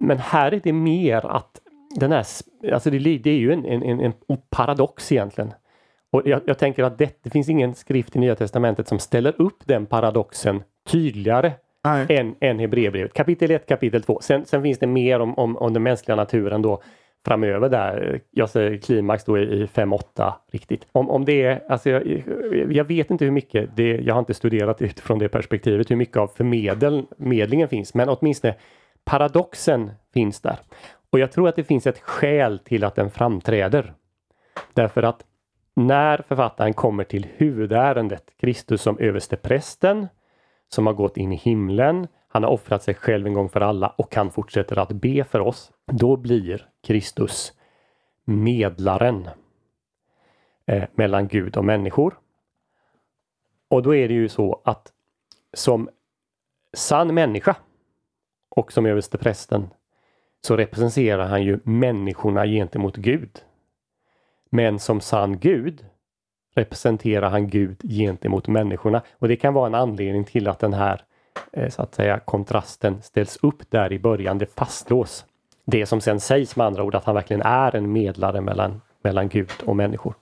Men här är det mer att den här, alltså det, det är ju en, en, en, en paradox egentligen. Och jag, jag tänker att det, det finns ingen skrift i Nya Testamentet som ställer upp den paradoxen tydligare Nej. än, än Hebreerbrevet. Kapitel 1, kapitel 2. Sen, sen finns det mer om, om, om den mänskliga naturen då framöver där. Jag säger klimax då i 5-8 riktigt. Om, om det är, alltså jag, jag vet inte hur mycket, det, jag har inte studerat utifrån det perspektivet, hur mycket av förmedlingen finns, men åtminstone paradoxen finns där. Och jag tror att det finns ett skäl till att den framträder. Därför att när författaren kommer till huvudärendet, Kristus som översteprästen, som har gått in i himlen, han har offrat sig själv en gång för alla och han fortsätter att be för oss. Då blir Kristus medlaren eh, mellan Gud och människor. Och då är det ju så att som sann människa och som översteprästen så representerar han ju människorna gentemot Gud. Men som sann Gud representerar han Gud gentemot människorna. Och det kan vara en anledning till att den här eh, så att säga kontrasten ställs upp där i början. Det fastslås. Det som sen sägs med andra ord att han verkligen är en medlare mellan, mellan Gud och människor.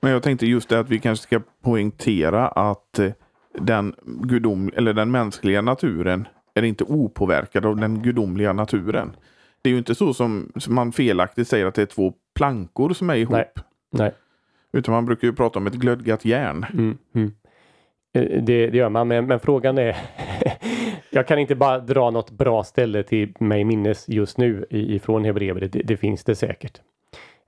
Men jag tänkte just det att vi kanske ska poängtera att eh, den, gudom, eller den mänskliga naturen är inte opåverkad av den gudomliga naturen. Det är ju inte så som, som man felaktigt säger att det är två plankor som är ihop. Nej. Nej. Utan man brukar ju prata om ett glödgat järn. Mm, mm. Eh, Det, det gör man, men, men frågan är Jag kan inte bara dra något bra ställe till mig minnes just nu ifrån Hebreerbrevet. Det, det finns det säkert.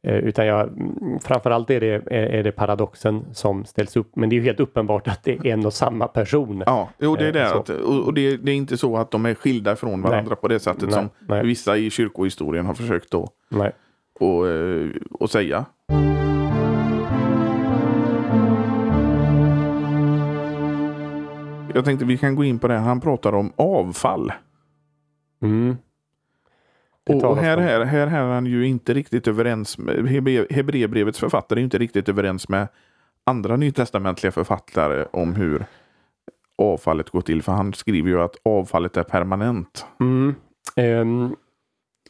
Eh, Utan jag, mm, framförallt är det, är, det paradoxen som ställs upp. Men det är ju helt uppenbart att det är en och samma person. Ja, jo, det är Eh, det. Att, och det, det är inte så att de är skilda från varandra Nej. på det sättet Nej, som nej. vissa i kyrkohistorien har försökt då Nej. och, eh, och säga. Jag tänkte vi kan gå in på det. Han pratar om avfall. Mm. Och, och här, om- här, här är han ju inte riktigt överens med Hebre- Hebreerbrevets författare är inte riktigt överens med andra nytestamentliga författare om hur avfallet går till. För han skriver ju att avfallet är permanent. Mm. Ehm,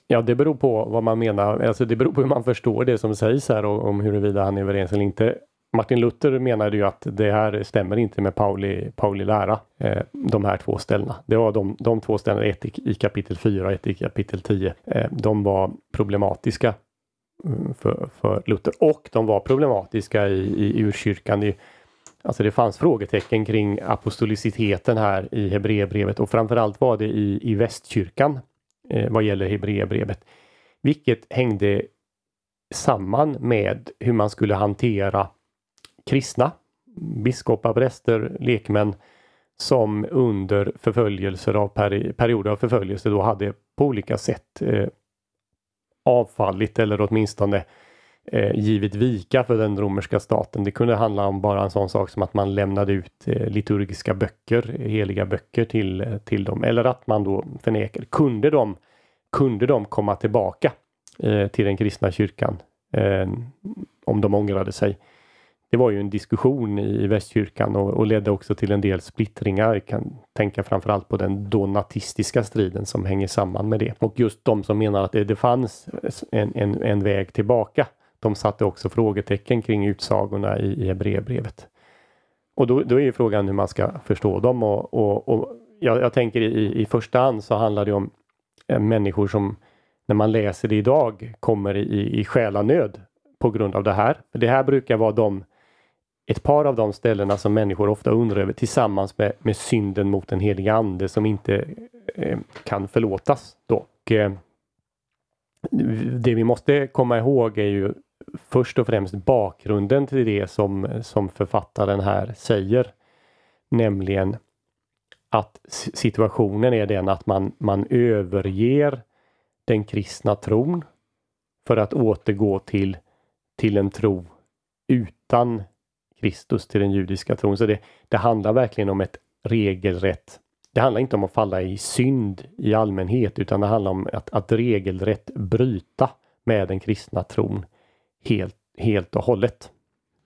ja, det beror på vad man menar. Alltså det beror på hur man förstår det som sägs här och om huruvida han är överens eller inte. Martin Luther menade ju att det här stämmer inte med Pauli, Pauli lära, eh, de här två ställena. Det var de, de två ställena, ett i, i kapitel 4 och ett i kapitel 10. Eh, de var problematiska mm, för, för Luther och de var problematiska i, i urkyrkan. I, Alltså det fanns frågetecken kring apostoliciteten här i Hebreerbrevet och framförallt var det i, i västkyrkan eh, vad gäller Hebreerbrevet. Vilket hängde samman med hur man skulle hantera kristna, biskopar, präster, lekmän som under förföljelser av peri perioder av förföljelse då hade på olika sätt eh, avfallit eller åtminstone eh, givit vika för den romerska staten. Det kunde handla om bara en sån sak som att man lämnade ut eh, liturgiska böcker, heliga böcker till, till dem eller att man då förnekade. Kunde de, kunde de komma tillbaka eh, till den kristna kyrkan eh, om de ångrade sig? Det var ju en diskussion i västkyrkan och, och ledde också till en del splittringar. Jag kan tänka framförallt på den donatistiska striden som hänger samman med det. Och just de som menar att det, det fanns en, en, en väg tillbaka. De satte också frågetecken kring utsagorna i, i Hebreerbrevet. Och då, då är ju frågan hur man ska förstå dem och, och, och jag, jag tänker i, i första hand så handlar det om eh, människor som när man läser det idag kommer i, i själanöd på grund av det här. Det här brukar vara de ett par av de ställena som människor ofta undrar över tillsammans med, med synden mot den heliga ande som inte eh, kan förlåtas. Dock, eh, det vi måste komma ihåg är ju först och främst bakgrunden till det som, som författaren här säger. Nämligen att situationen är den att man, man överger den kristna tron för att återgå till, till en tro utan Kristus, till den judiska tron. Så det, det handlar verkligen om ett regelrätt det handlar inte om att falla i synd i allmänhet utan det handlar om att, att regelrätt bryta med den kristna tron helt, helt och hållet.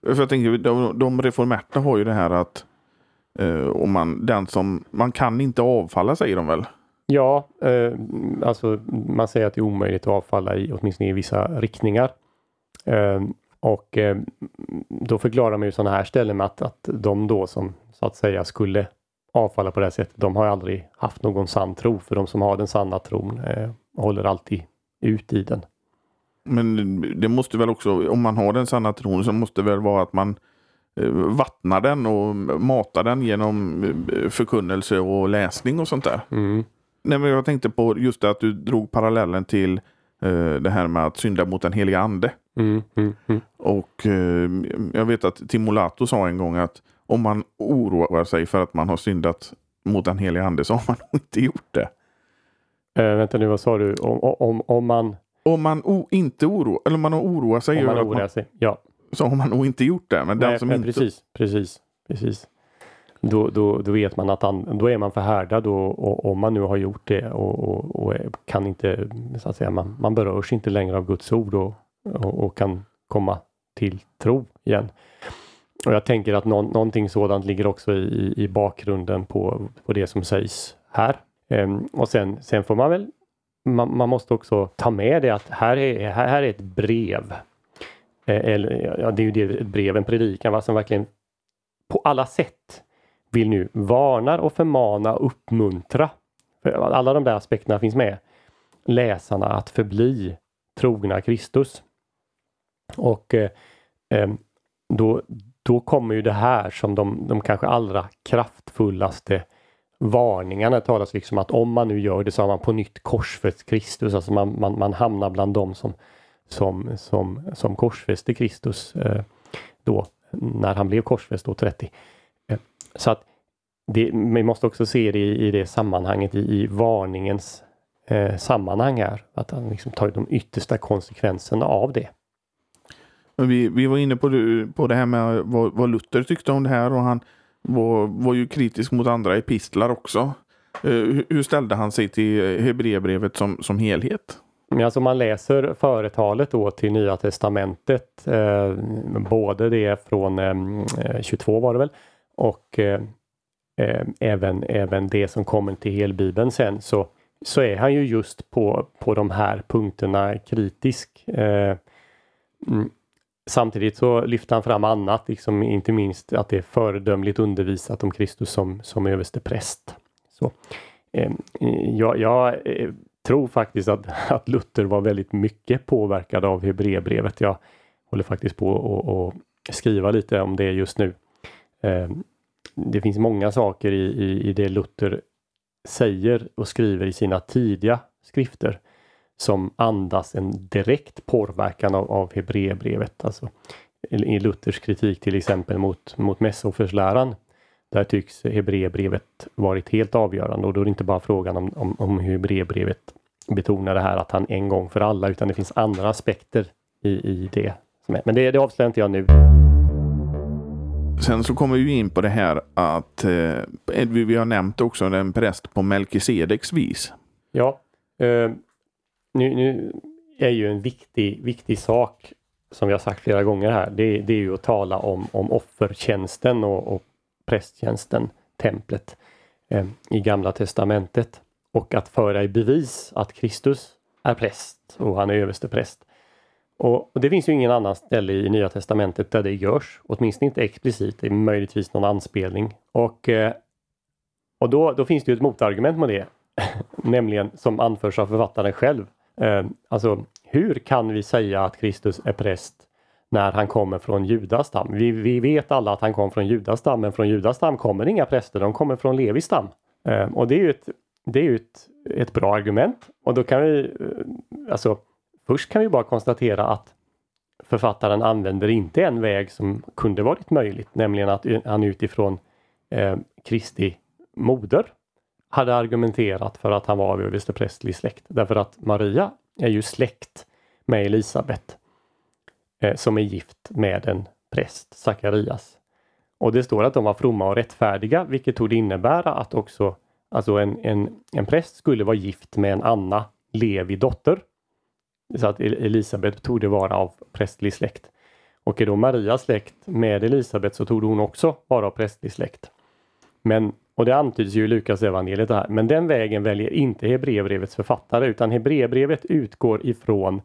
För jag tänker, de, de reformerta har ju det här att eh, om man, den som, man kan inte avfalla säger de väl? Ja, eh, alltså man säger att det är omöjligt att avfalla i åtminstone i vissa riktningar. Eh, och eh, då förklarar man ju sådana här ställen med att, att de då som så att säga skulle avfalla på det här sättet, de har aldrig haft någon sann tro. För de som har den sanna tron eh, håller alltid ut i den. Men det måste väl också, om man har den sanna tron så måste det väl vara att man eh, vattnar den och matar den genom eh, förkunnelse och läsning och sånt där. Mm. Nej, men jag tänkte på just det att du drog parallellen till eh, det här med att synda mot den heliga ande. Mm, mm, mm. Och eh, jag vet att Timolato sa en gång att om man oroar sig för att man har syndat mot den heliga ande så har man nog inte gjort det. Eh, vänta nu, vad sa du? Om, om, om man... Om man o, inte oroar, eller man har oroat sig Om man oroar man, sig, ja. så har man nog inte gjort det. Men den Nej, som men inte... precis, precis, precis. Då, då, då vet man att han, då är man förhärdad och, och om man nu har gjort det och, och, och kan inte, så att säga, man, man berörs inte längre av Guds ord och, och, och kan komma till tro igen. Och jag tänker att någon, någonting sådant ligger också i, i bakgrunden på, på det som sägs här. Ehm, och sen, sen får man väl, man, man, måste också ta med det att här är, här, här är ett brev. Ehm, eller, ja, det är ju det, ett brev, en predikan, va, som verkligen på alla sätt vill nu varnar och förmana och uppmuntra. För alla de där aspekterna finns med. Läsarna att förbli trogna Kristus. Och eh, då, då kommer ju det här som de, de kanske allra kraftfullaste varningarna det talas liksom att om man nu gör det så har man på nytt korsfäst Kristus. Alltså man, man, man hamnar bland dem som, som, som, som korsfäste Kristus eh, då när han blev korsfäst då 30. Eh, så att det, vi måste också se det i, i det sammanhanget, i, i varningens eh, sammanhang här. Att han liksom tar de yttersta konsekvenserna av det. Vi, vi var inne på det, på det här med vad, vad Luther tyckte om det här och han var, var ju kritisk mot andra epistlar också. Uh, hur, ställde han sig till Hebreerbrevet som, som helhet? Men alltså man läser företalet då till Nya Testamentet, eh, både det från eh, eh 22 var det väl och eh, eh, även, även det som kommer till helbibeln sen så, så är han ju just på, på de här punkterna kritisk. Eh, mm, Samtidigt så lyfter han fram annat, liksom inte minst att det är föredömligt undervisat om Kristus som, som överste präst. Så, eh, jag, jag eh, tror faktiskt att, att Luther var väldigt mycket påverkad av Hebreerbrevet. Jag håller faktiskt på att skriva lite om det just nu. Eh, det finns många saker i, i, i det Luther säger och skriver i sina tidiga skrifter som andas en direkt påverkan av, av Hebreerbrevet. Alltså, I Luthers kritik till exempel mot, mot mässoförsläran. Där tycks Hebreerbrevet varit helt avgörande och då är det inte bara frågan om, om, om hur Hebreerbrevet betonar det här att han en gång för alla utan det finns andra aspekter i, i det. Men det, det avslöjar inte jag nu. Sen så kommer vi in på det här att eh, vi har nämnt också en präst på Melkisedeks vis. Ja, eh, nu, nu är ju en viktig, viktig sak som vi har sagt flera gånger här. Det, det är ju att tala om, om offertjänsten och, och prästtjänsten, templet eh, i Gamla Testamentet. Och att föra i bevis att Kristus är präst och han är överste präst. Och, och, det finns ju ingen annan ställe i Nya Testamentet där det görs, åtminstone inte explicit, det är möjligtvis någon anspelning. Och, eh, och då, då finns det ju ett motargument med det, nämligen som anförs av författaren själv. Eh, alltså, hur kan vi säga att Kristus är präst när han kommer från Judas stam? Vi, vi vet alla att han kom från Judas stam, men från Judas stam kommer inga präster, de kommer från Levis stam. Eh, och det är ju ett, det är ett, ett bra argument. Och då kan vi, eh, alltså först kan vi bara konstatera att författaren använder inte en väg som kunde varit möjligt, nämligen att han utifrån eh, Kristi moder hade argumenterat för att han var av översteprästlig släkt. Därför att Maria är ju släkt med Elisabet eh, som är gift med en präst, Sakarias. Och det står att de var fromma och rättfärdiga, vilket tog innebära att också alltså en, en, en präst skulle vara gift med en Anna Levi dotter. Så att Elisabet tog det vara av prästlig släkt. Och är då Maria släkt med Elisabet så tog hon också vara av prästlig släkt. Men, och det antyds ju i Lukas evangeliet här, men den vägen väljer inte Hebreerbrevets författare utan Hebreerbrevet utgår ifrån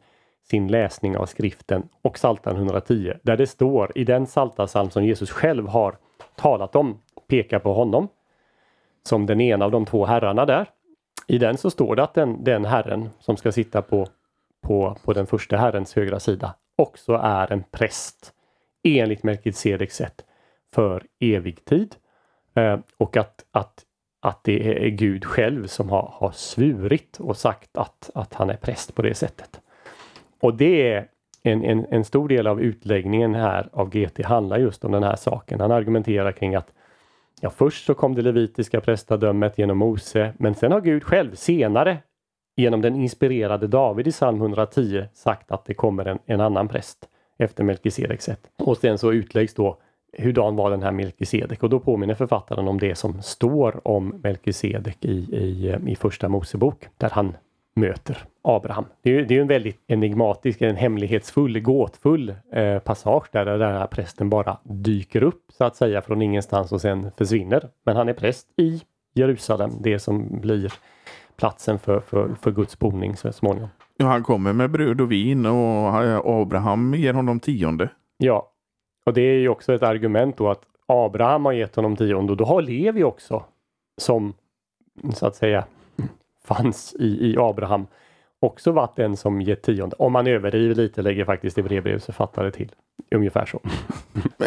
sin läsning av skriften och Psaltaren 110 där det står i den psaltarpsalm som Jesus själv har talat om, pekar på honom som den ena av de två herrarna där. I den så står det att den, den herren som ska sitta på, på, på den första herrens högra sida också är en präst enligt Melkisedeks sätt för evig tid. Eh, och att, att, att det är Gud själv som har, har svurit och sagt att, att han är präst på det sättet. Och det är en, en, en stor del av utläggningen här av GT handlar just om den här saken. Han argumenterar kring att ja, först så kom det levitiska prästadömet genom Mose, men sen har Gud själv senare genom den inspirerade David i psalm 110 sagt att det kommer en, en annan präst efter Melkisedeks sätt. Och sen så utläggs då hurdan var den här Melkisedek och då påminner författaren om det som står om Melkisedek i, i, i första Mosebok där han möter Abraham. Det är, det är en väldigt enigmatisk, en hemlighetsfull, gåtfull eh, passage där, där den här prästen bara dyker upp så att säga från ingenstans och sen försvinner. Men han är präst i Jerusalem, det som blir platsen för, för, för Guds boning så småningom. Ja, han kommer med bröd och vin och Abraham ger honom tionde. Ja, och det är ju också ett argument då att Abraham har gett honom tionde och då har Levi också som så att säga fanns i, i Abraham också varit den som gett tionde. Om man överdriver lite lägger faktiskt Hebreerbrevets författare till. Ungefär så.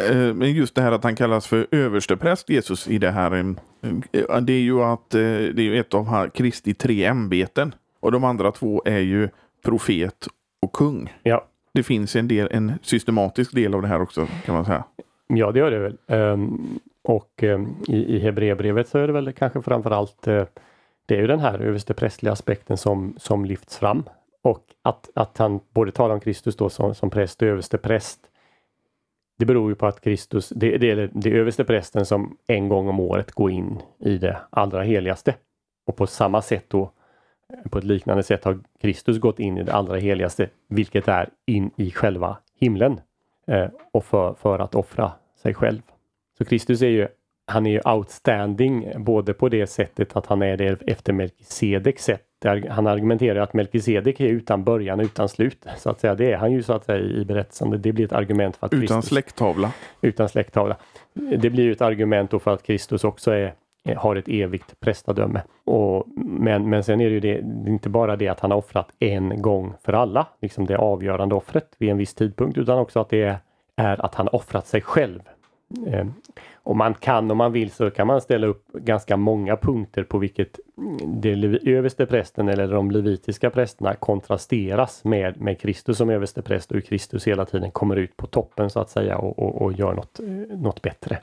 Eh, men just det här att han kallas för överstepräst Jesus i det här. Eh, det är ju att eh, det är ett av Kristi tre ämbeten. Och de andra två är ju profet och kung. Ja. Det finns en, del, en systematisk del av det här också kan man säga. Ja, det gör det väl. Um, och um, i, i Hebreerbrevet så är det väl kanske framförallt uh, det är ju den här översteprästliga aspekten som, som lyfts fram. Och att, att han både talar om Kristus då som, som präst och överstepräst. Det beror ju på att Kristus, det, det är det överste prästen som en gång om året går in i det allra heligaste. Och på samma sätt då, på ett liknande sätt har Kristus gått in i det allra heligaste, vilket är in i själva himlen. Eh, och för, för att offra sig själv. Så Kristus är ju han är ju outstanding både på det sättet att han är det efter Melkisedeks sätt. Han argumenterar att Melkisedek är utan början utan slut. Så att säga, det är han ju så att säga i berättelsen. Det blir ett argument för att Utan Kristus, släkttavla. Utan släkttavla. Det blir ju ett argument för att Kristus också är, Eh, har ett evigt prästadöme. Och, men, men sen är det ju det, inte bara det att han har offrat en gång för alla, liksom det avgörande offret vid en viss tidpunkt, utan också att det är, är att han offrat sig själv Eh, och man kan, om man vill, så kan man ställa upp ganska många punkter på vilket det överste prästen eller de levitiska prästerna kontrasteras med, med Kristus som överste präst och hur Kristus hela tiden kommer ut på toppen så att säga och, och, och gör något, eh, något bättre.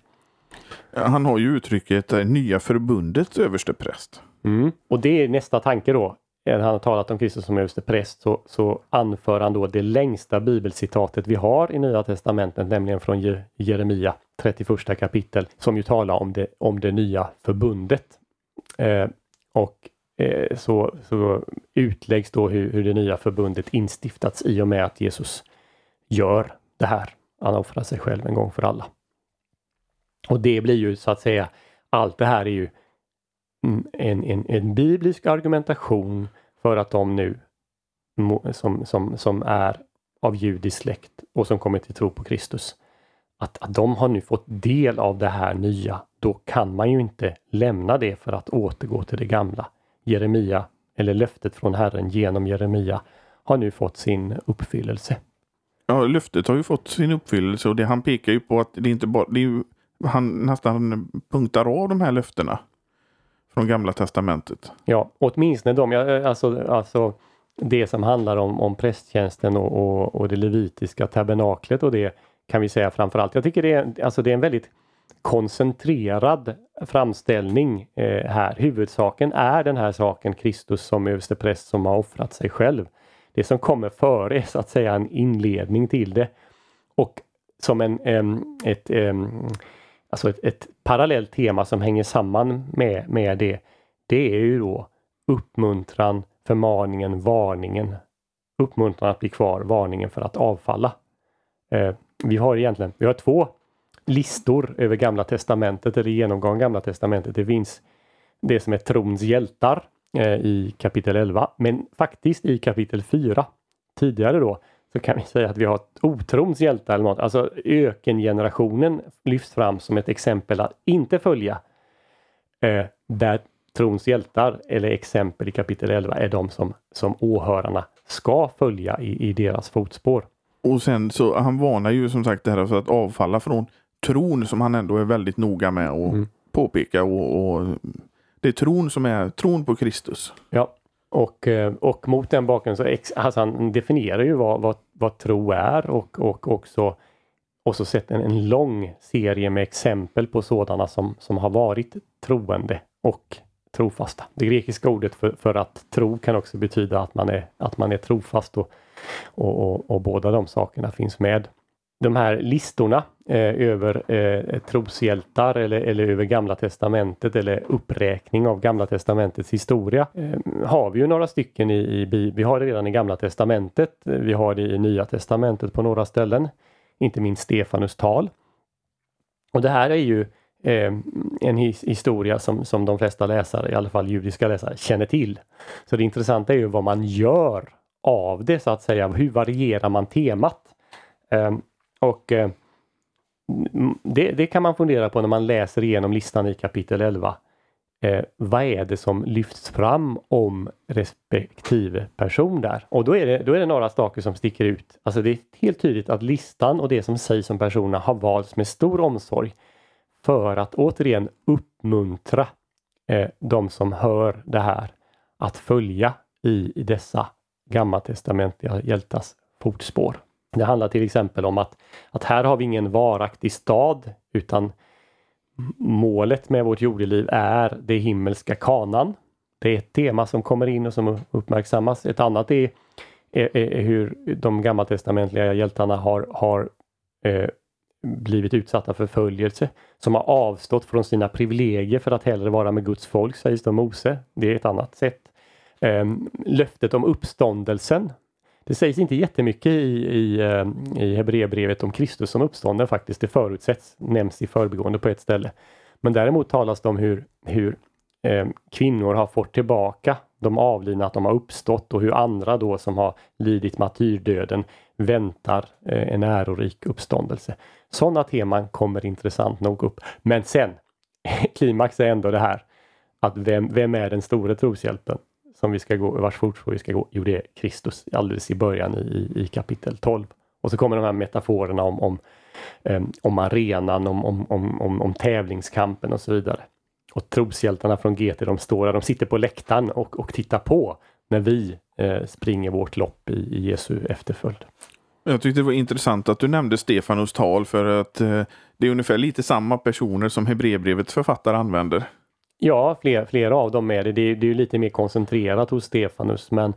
Han har ju uttrycket eh, nya förbundets överstepräst. Mm. Och det är nästa tanke då När han har talat om Kristus som överstepräst så, så anför han då det längsta bibelcitatet vi har i Nya Testamentet, nämligen från Jeremia 31 kapitel, som ju talar om det, om det nya förbundet. Eh, och eh, så, så utläggs då hur, hur det nya förbundet instiftats i och med att Jesus gör det här. Han offrar sig själv en gång för alla. Och det blir ju så att säga, allt det här är ju mm, en, en, en biblisk argumentation för att de nu som, som, som är av judisk släkt och som kommer till tro på Kristus, att, att de har nu fått del av det här nya, då kan man ju inte lämna det för att återgå till det gamla. Jeremia, eller löftet från Herren genom Jeremia, har nu fått sin uppfyllelse. Ja, löftet har ju fått sin uppfyllelse och det han pekar ju på att det inte bara, det är ju, han nästan punktar av de här löftena från Gamla Testamentet. Ja, åtminstone de, eh, alltså, alltså det som handlar om, om prästtjänsten och, och, och det levitiska tabernaklet och det kan vi säga framförallt. Jag tycker det är, alltså det är en väldigt koncentrerad framställning eh, här. Huvudsaken är den här saken Kristus som överstepräst som har offrat sig själv. Det som kommer före är så att säga en inledning till det. Och som en, um, ett, um, alltså ett, ett parallellt tema som hänger samman med, med det. Det är ju då uppmuntran, förmaningen, varningen. Uppmuntran att bli kvar, varningen för att avfalla. Eh, vi har egentligen vi har två listor över Gamla Testamentet eller genomgång Gamla Testamentet. Det finns det som är trons hjältar eh, i kapitel 11, men faktiskt i kapitel 4 tidigare då så kan vi säga att vi har otrons hjältar eller något. Alltså ökengenerationen lyfts fram som ett exempel att inte följa. Eh, där trons hjältar eller exempel i kapitel 11 är de som, som åhörarna ska följa i, i deras fotspår. Och sen så han varnar ju som sagt det här för att avfalla från tron som han ändå är väldigt noga med att mm. påpeka. Och, och, det är tron som är tron på Kristus. Ja, och, eh, och mot den bakgrunden så ex, alltså han definierar ju vad, vad, vad tro är och, och också och så sett en, en lång serie med exempel på sådana som, som har varit troende och trofasta. Det grekiska ordet för, för att tro kan också betyda att man är, att man är trofast och, och, och, och båda de sakerna finns med de här listorna Eh, över eh, troshjältar eller, eller över Gamla Testamentet eller uppräkning av Gamla Testamentets historia eh, har vi ju några stycken i, i, vi har det redan i Gamla Testamentet. Vi har det i Nya Testamentet på några ställen. Inte minst Stefanus tal. Och det här är ju eh, en his historia som, som de flesta läsare, i alla fall judiska läsare, känner till. Så det intressanta är ju vad man gör av det så att säga. Hur varierar man temat? Eh, och eh, Mm, det, det, kan man fundera på när man läser igenom listan i kapitel 11. Eh, vad är det som lyfts fram om respektive person där? Och då är, det, då är det några saker som sticker ut. Alltså det är helt tydligt att listan och det som sägs om personerna har valts med stor omsorg för att återigen uppmuntra eh, de som hör det här att följa i, i dessa gammaltestamentliga hjältars fotspår. Det handlar till exempel om att, att här har vi ingen varaktig stad utan målet med vårt jordeliv är det himmelska kanan. Det är ett tema som kommer in och som uppmärksammas. Ett annat är, är, är hur de gammaltestamentliga hjältarna har, har eh, blivit utsatta för förföljelse, som har avstått från sina privilegier för att hellre vara med Guds folk, sägs det om Mose. Det är ett annat sätt. Eh, löftet om uppståndelsen det sägs inte jättemycket i, i, eh, i Hebreerbrevet om Kristus som uppstånden faktiskt. Det förutsätts, nämns i förbigående på ett ställe. Men däremot talas det om hur, hur eh, kvinnor har fått tillbaka de avlidna, att de har uppstått och hur andra då som har lidit martyrdöden väntar eh, en ärorik uppståndelse. Sådana teman kommer intressant nog upp. Men sen, klimax är ändå det här att vem, vem är den store troshjälpen? Som vi ska gå, vars fotspår vi ska gå, jo det är Kristus alldeles i början i, i kapitel 12. Och så kommer de här metaforerna om, om, eh, om arenan, om, om, om, om, tävlingskampen och så vidare. Och troshjältarna från GT, de står där, de sitter på läktaren och, och tittar på när vi eh, springer vårt lopp i, i Jesu efterföljd. Jag tyckte det var intressant att du nämnde Stefanos tal för att eh, det är ungefär lite samma personer som Hebreerbrevets författare använder. Ja, fler, flera av dem är det. Det är, det är lite mer koncentrerat hos Stefanus men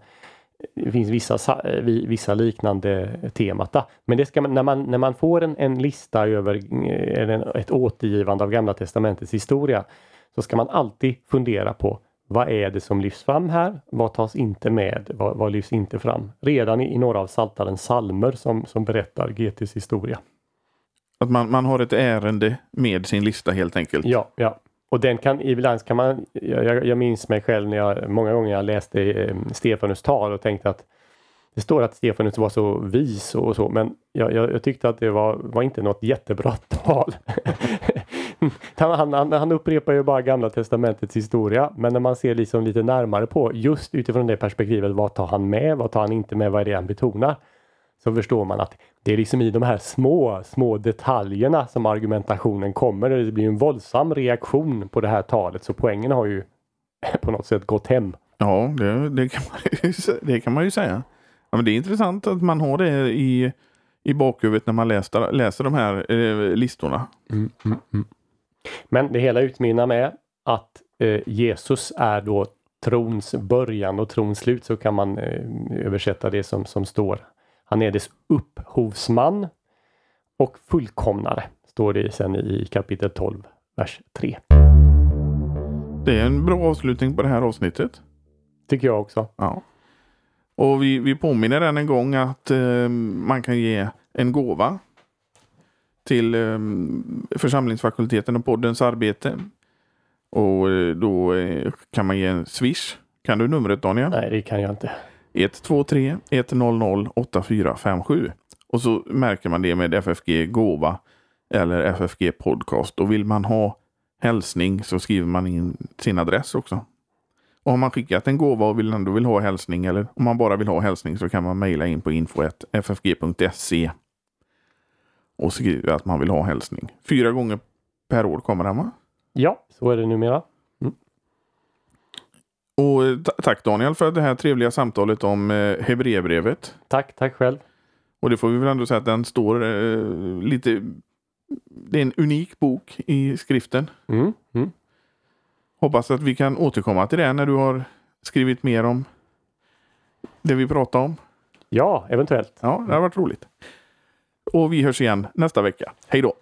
det finns vissa, vissa liknande temata. Men det ska man, när, man, när man får en, en lista över eh, ett återgivande av Gamla Testamentets historia så ska man alltid fundera på vad är det som lyfts fram här? Vad tas inte med? Vad, vad lyfts inte fram? Redan i, i några av Saltarens salmer som, som berättar GTs historia. Att man, man har ett ärende med sin lista helt enkelt? Ja, ja. Och den kan, ibland kan man, jag, jag minns mig själv när jag många gånger jag läste eh, Stefanus tal och tänkte att det står att Stefanus var så vis och så men jag, jag, jag tyckte att det var, var inte något jättebra tal. han, han, han upprepar ju bara gamla testamentets historia men när man ser liksom lite närmare på just utifrån det perspektivet vad tar han med, vad tar han inte med, vad är det han betonar? Så förstår man att det är liksom i de här små, små detaljerna som argumentationen kommer. Det blir en våldsam reaktion på det här talet så poängen har ju på något sätt gått hem. Ja, det, det, kan, man ju, det kan man ju säga. Ja, men det är intressant att man har det i, i bakhuvudet när man läser, läser de här eh, listorna. Mm, mm, mm. Men det hela utmynnar med att eh, Jesus är då trons början och trons slut så kan man eh, översätta det som, som står. Han är dess upphovsman och fullkomnare, står det sen i kapitel 12, vers 3. Det är en bra avslutning på det här avsnittet. Tycker jag också. Ja. Och vi, vi påminner än en gång att eh, man kan ge en gåva till eh, församlingsfakulteten och poddens arbete. Och eh, då eh, kan man ge en swish. Kan du numret Daniel? Nej, det kan jag inte. 123 100 8457. Och så märker man det med FFG Gåva eller FFG Podcast. Och vill man ha hälsning så skriver man in sin adress också. Och har man skickat en gåva och vill ändå vill ha hälsning eller om man bara vill ha hälsning så kan man mejla in på info.ffg.se och skriva att man vill ha hälsning. Fyra gånger per år kommer den va? Ja, så är det numera. Och eh, ta- tack Daniel för det här trevliga samtalet om eh, Hebreerbrevet. Tack, tack själv. Och det får vi väl ändå säga att den står eh, lite... Det är en unik bok i skriften. Mm, mm. Hoppas att vi kan återkomma till det när du har skrivit mer om det vi pratade om. Ja, eventuellt. Ja, det har varit roligt. Och vi hörs igen nästa vecka. Hej då!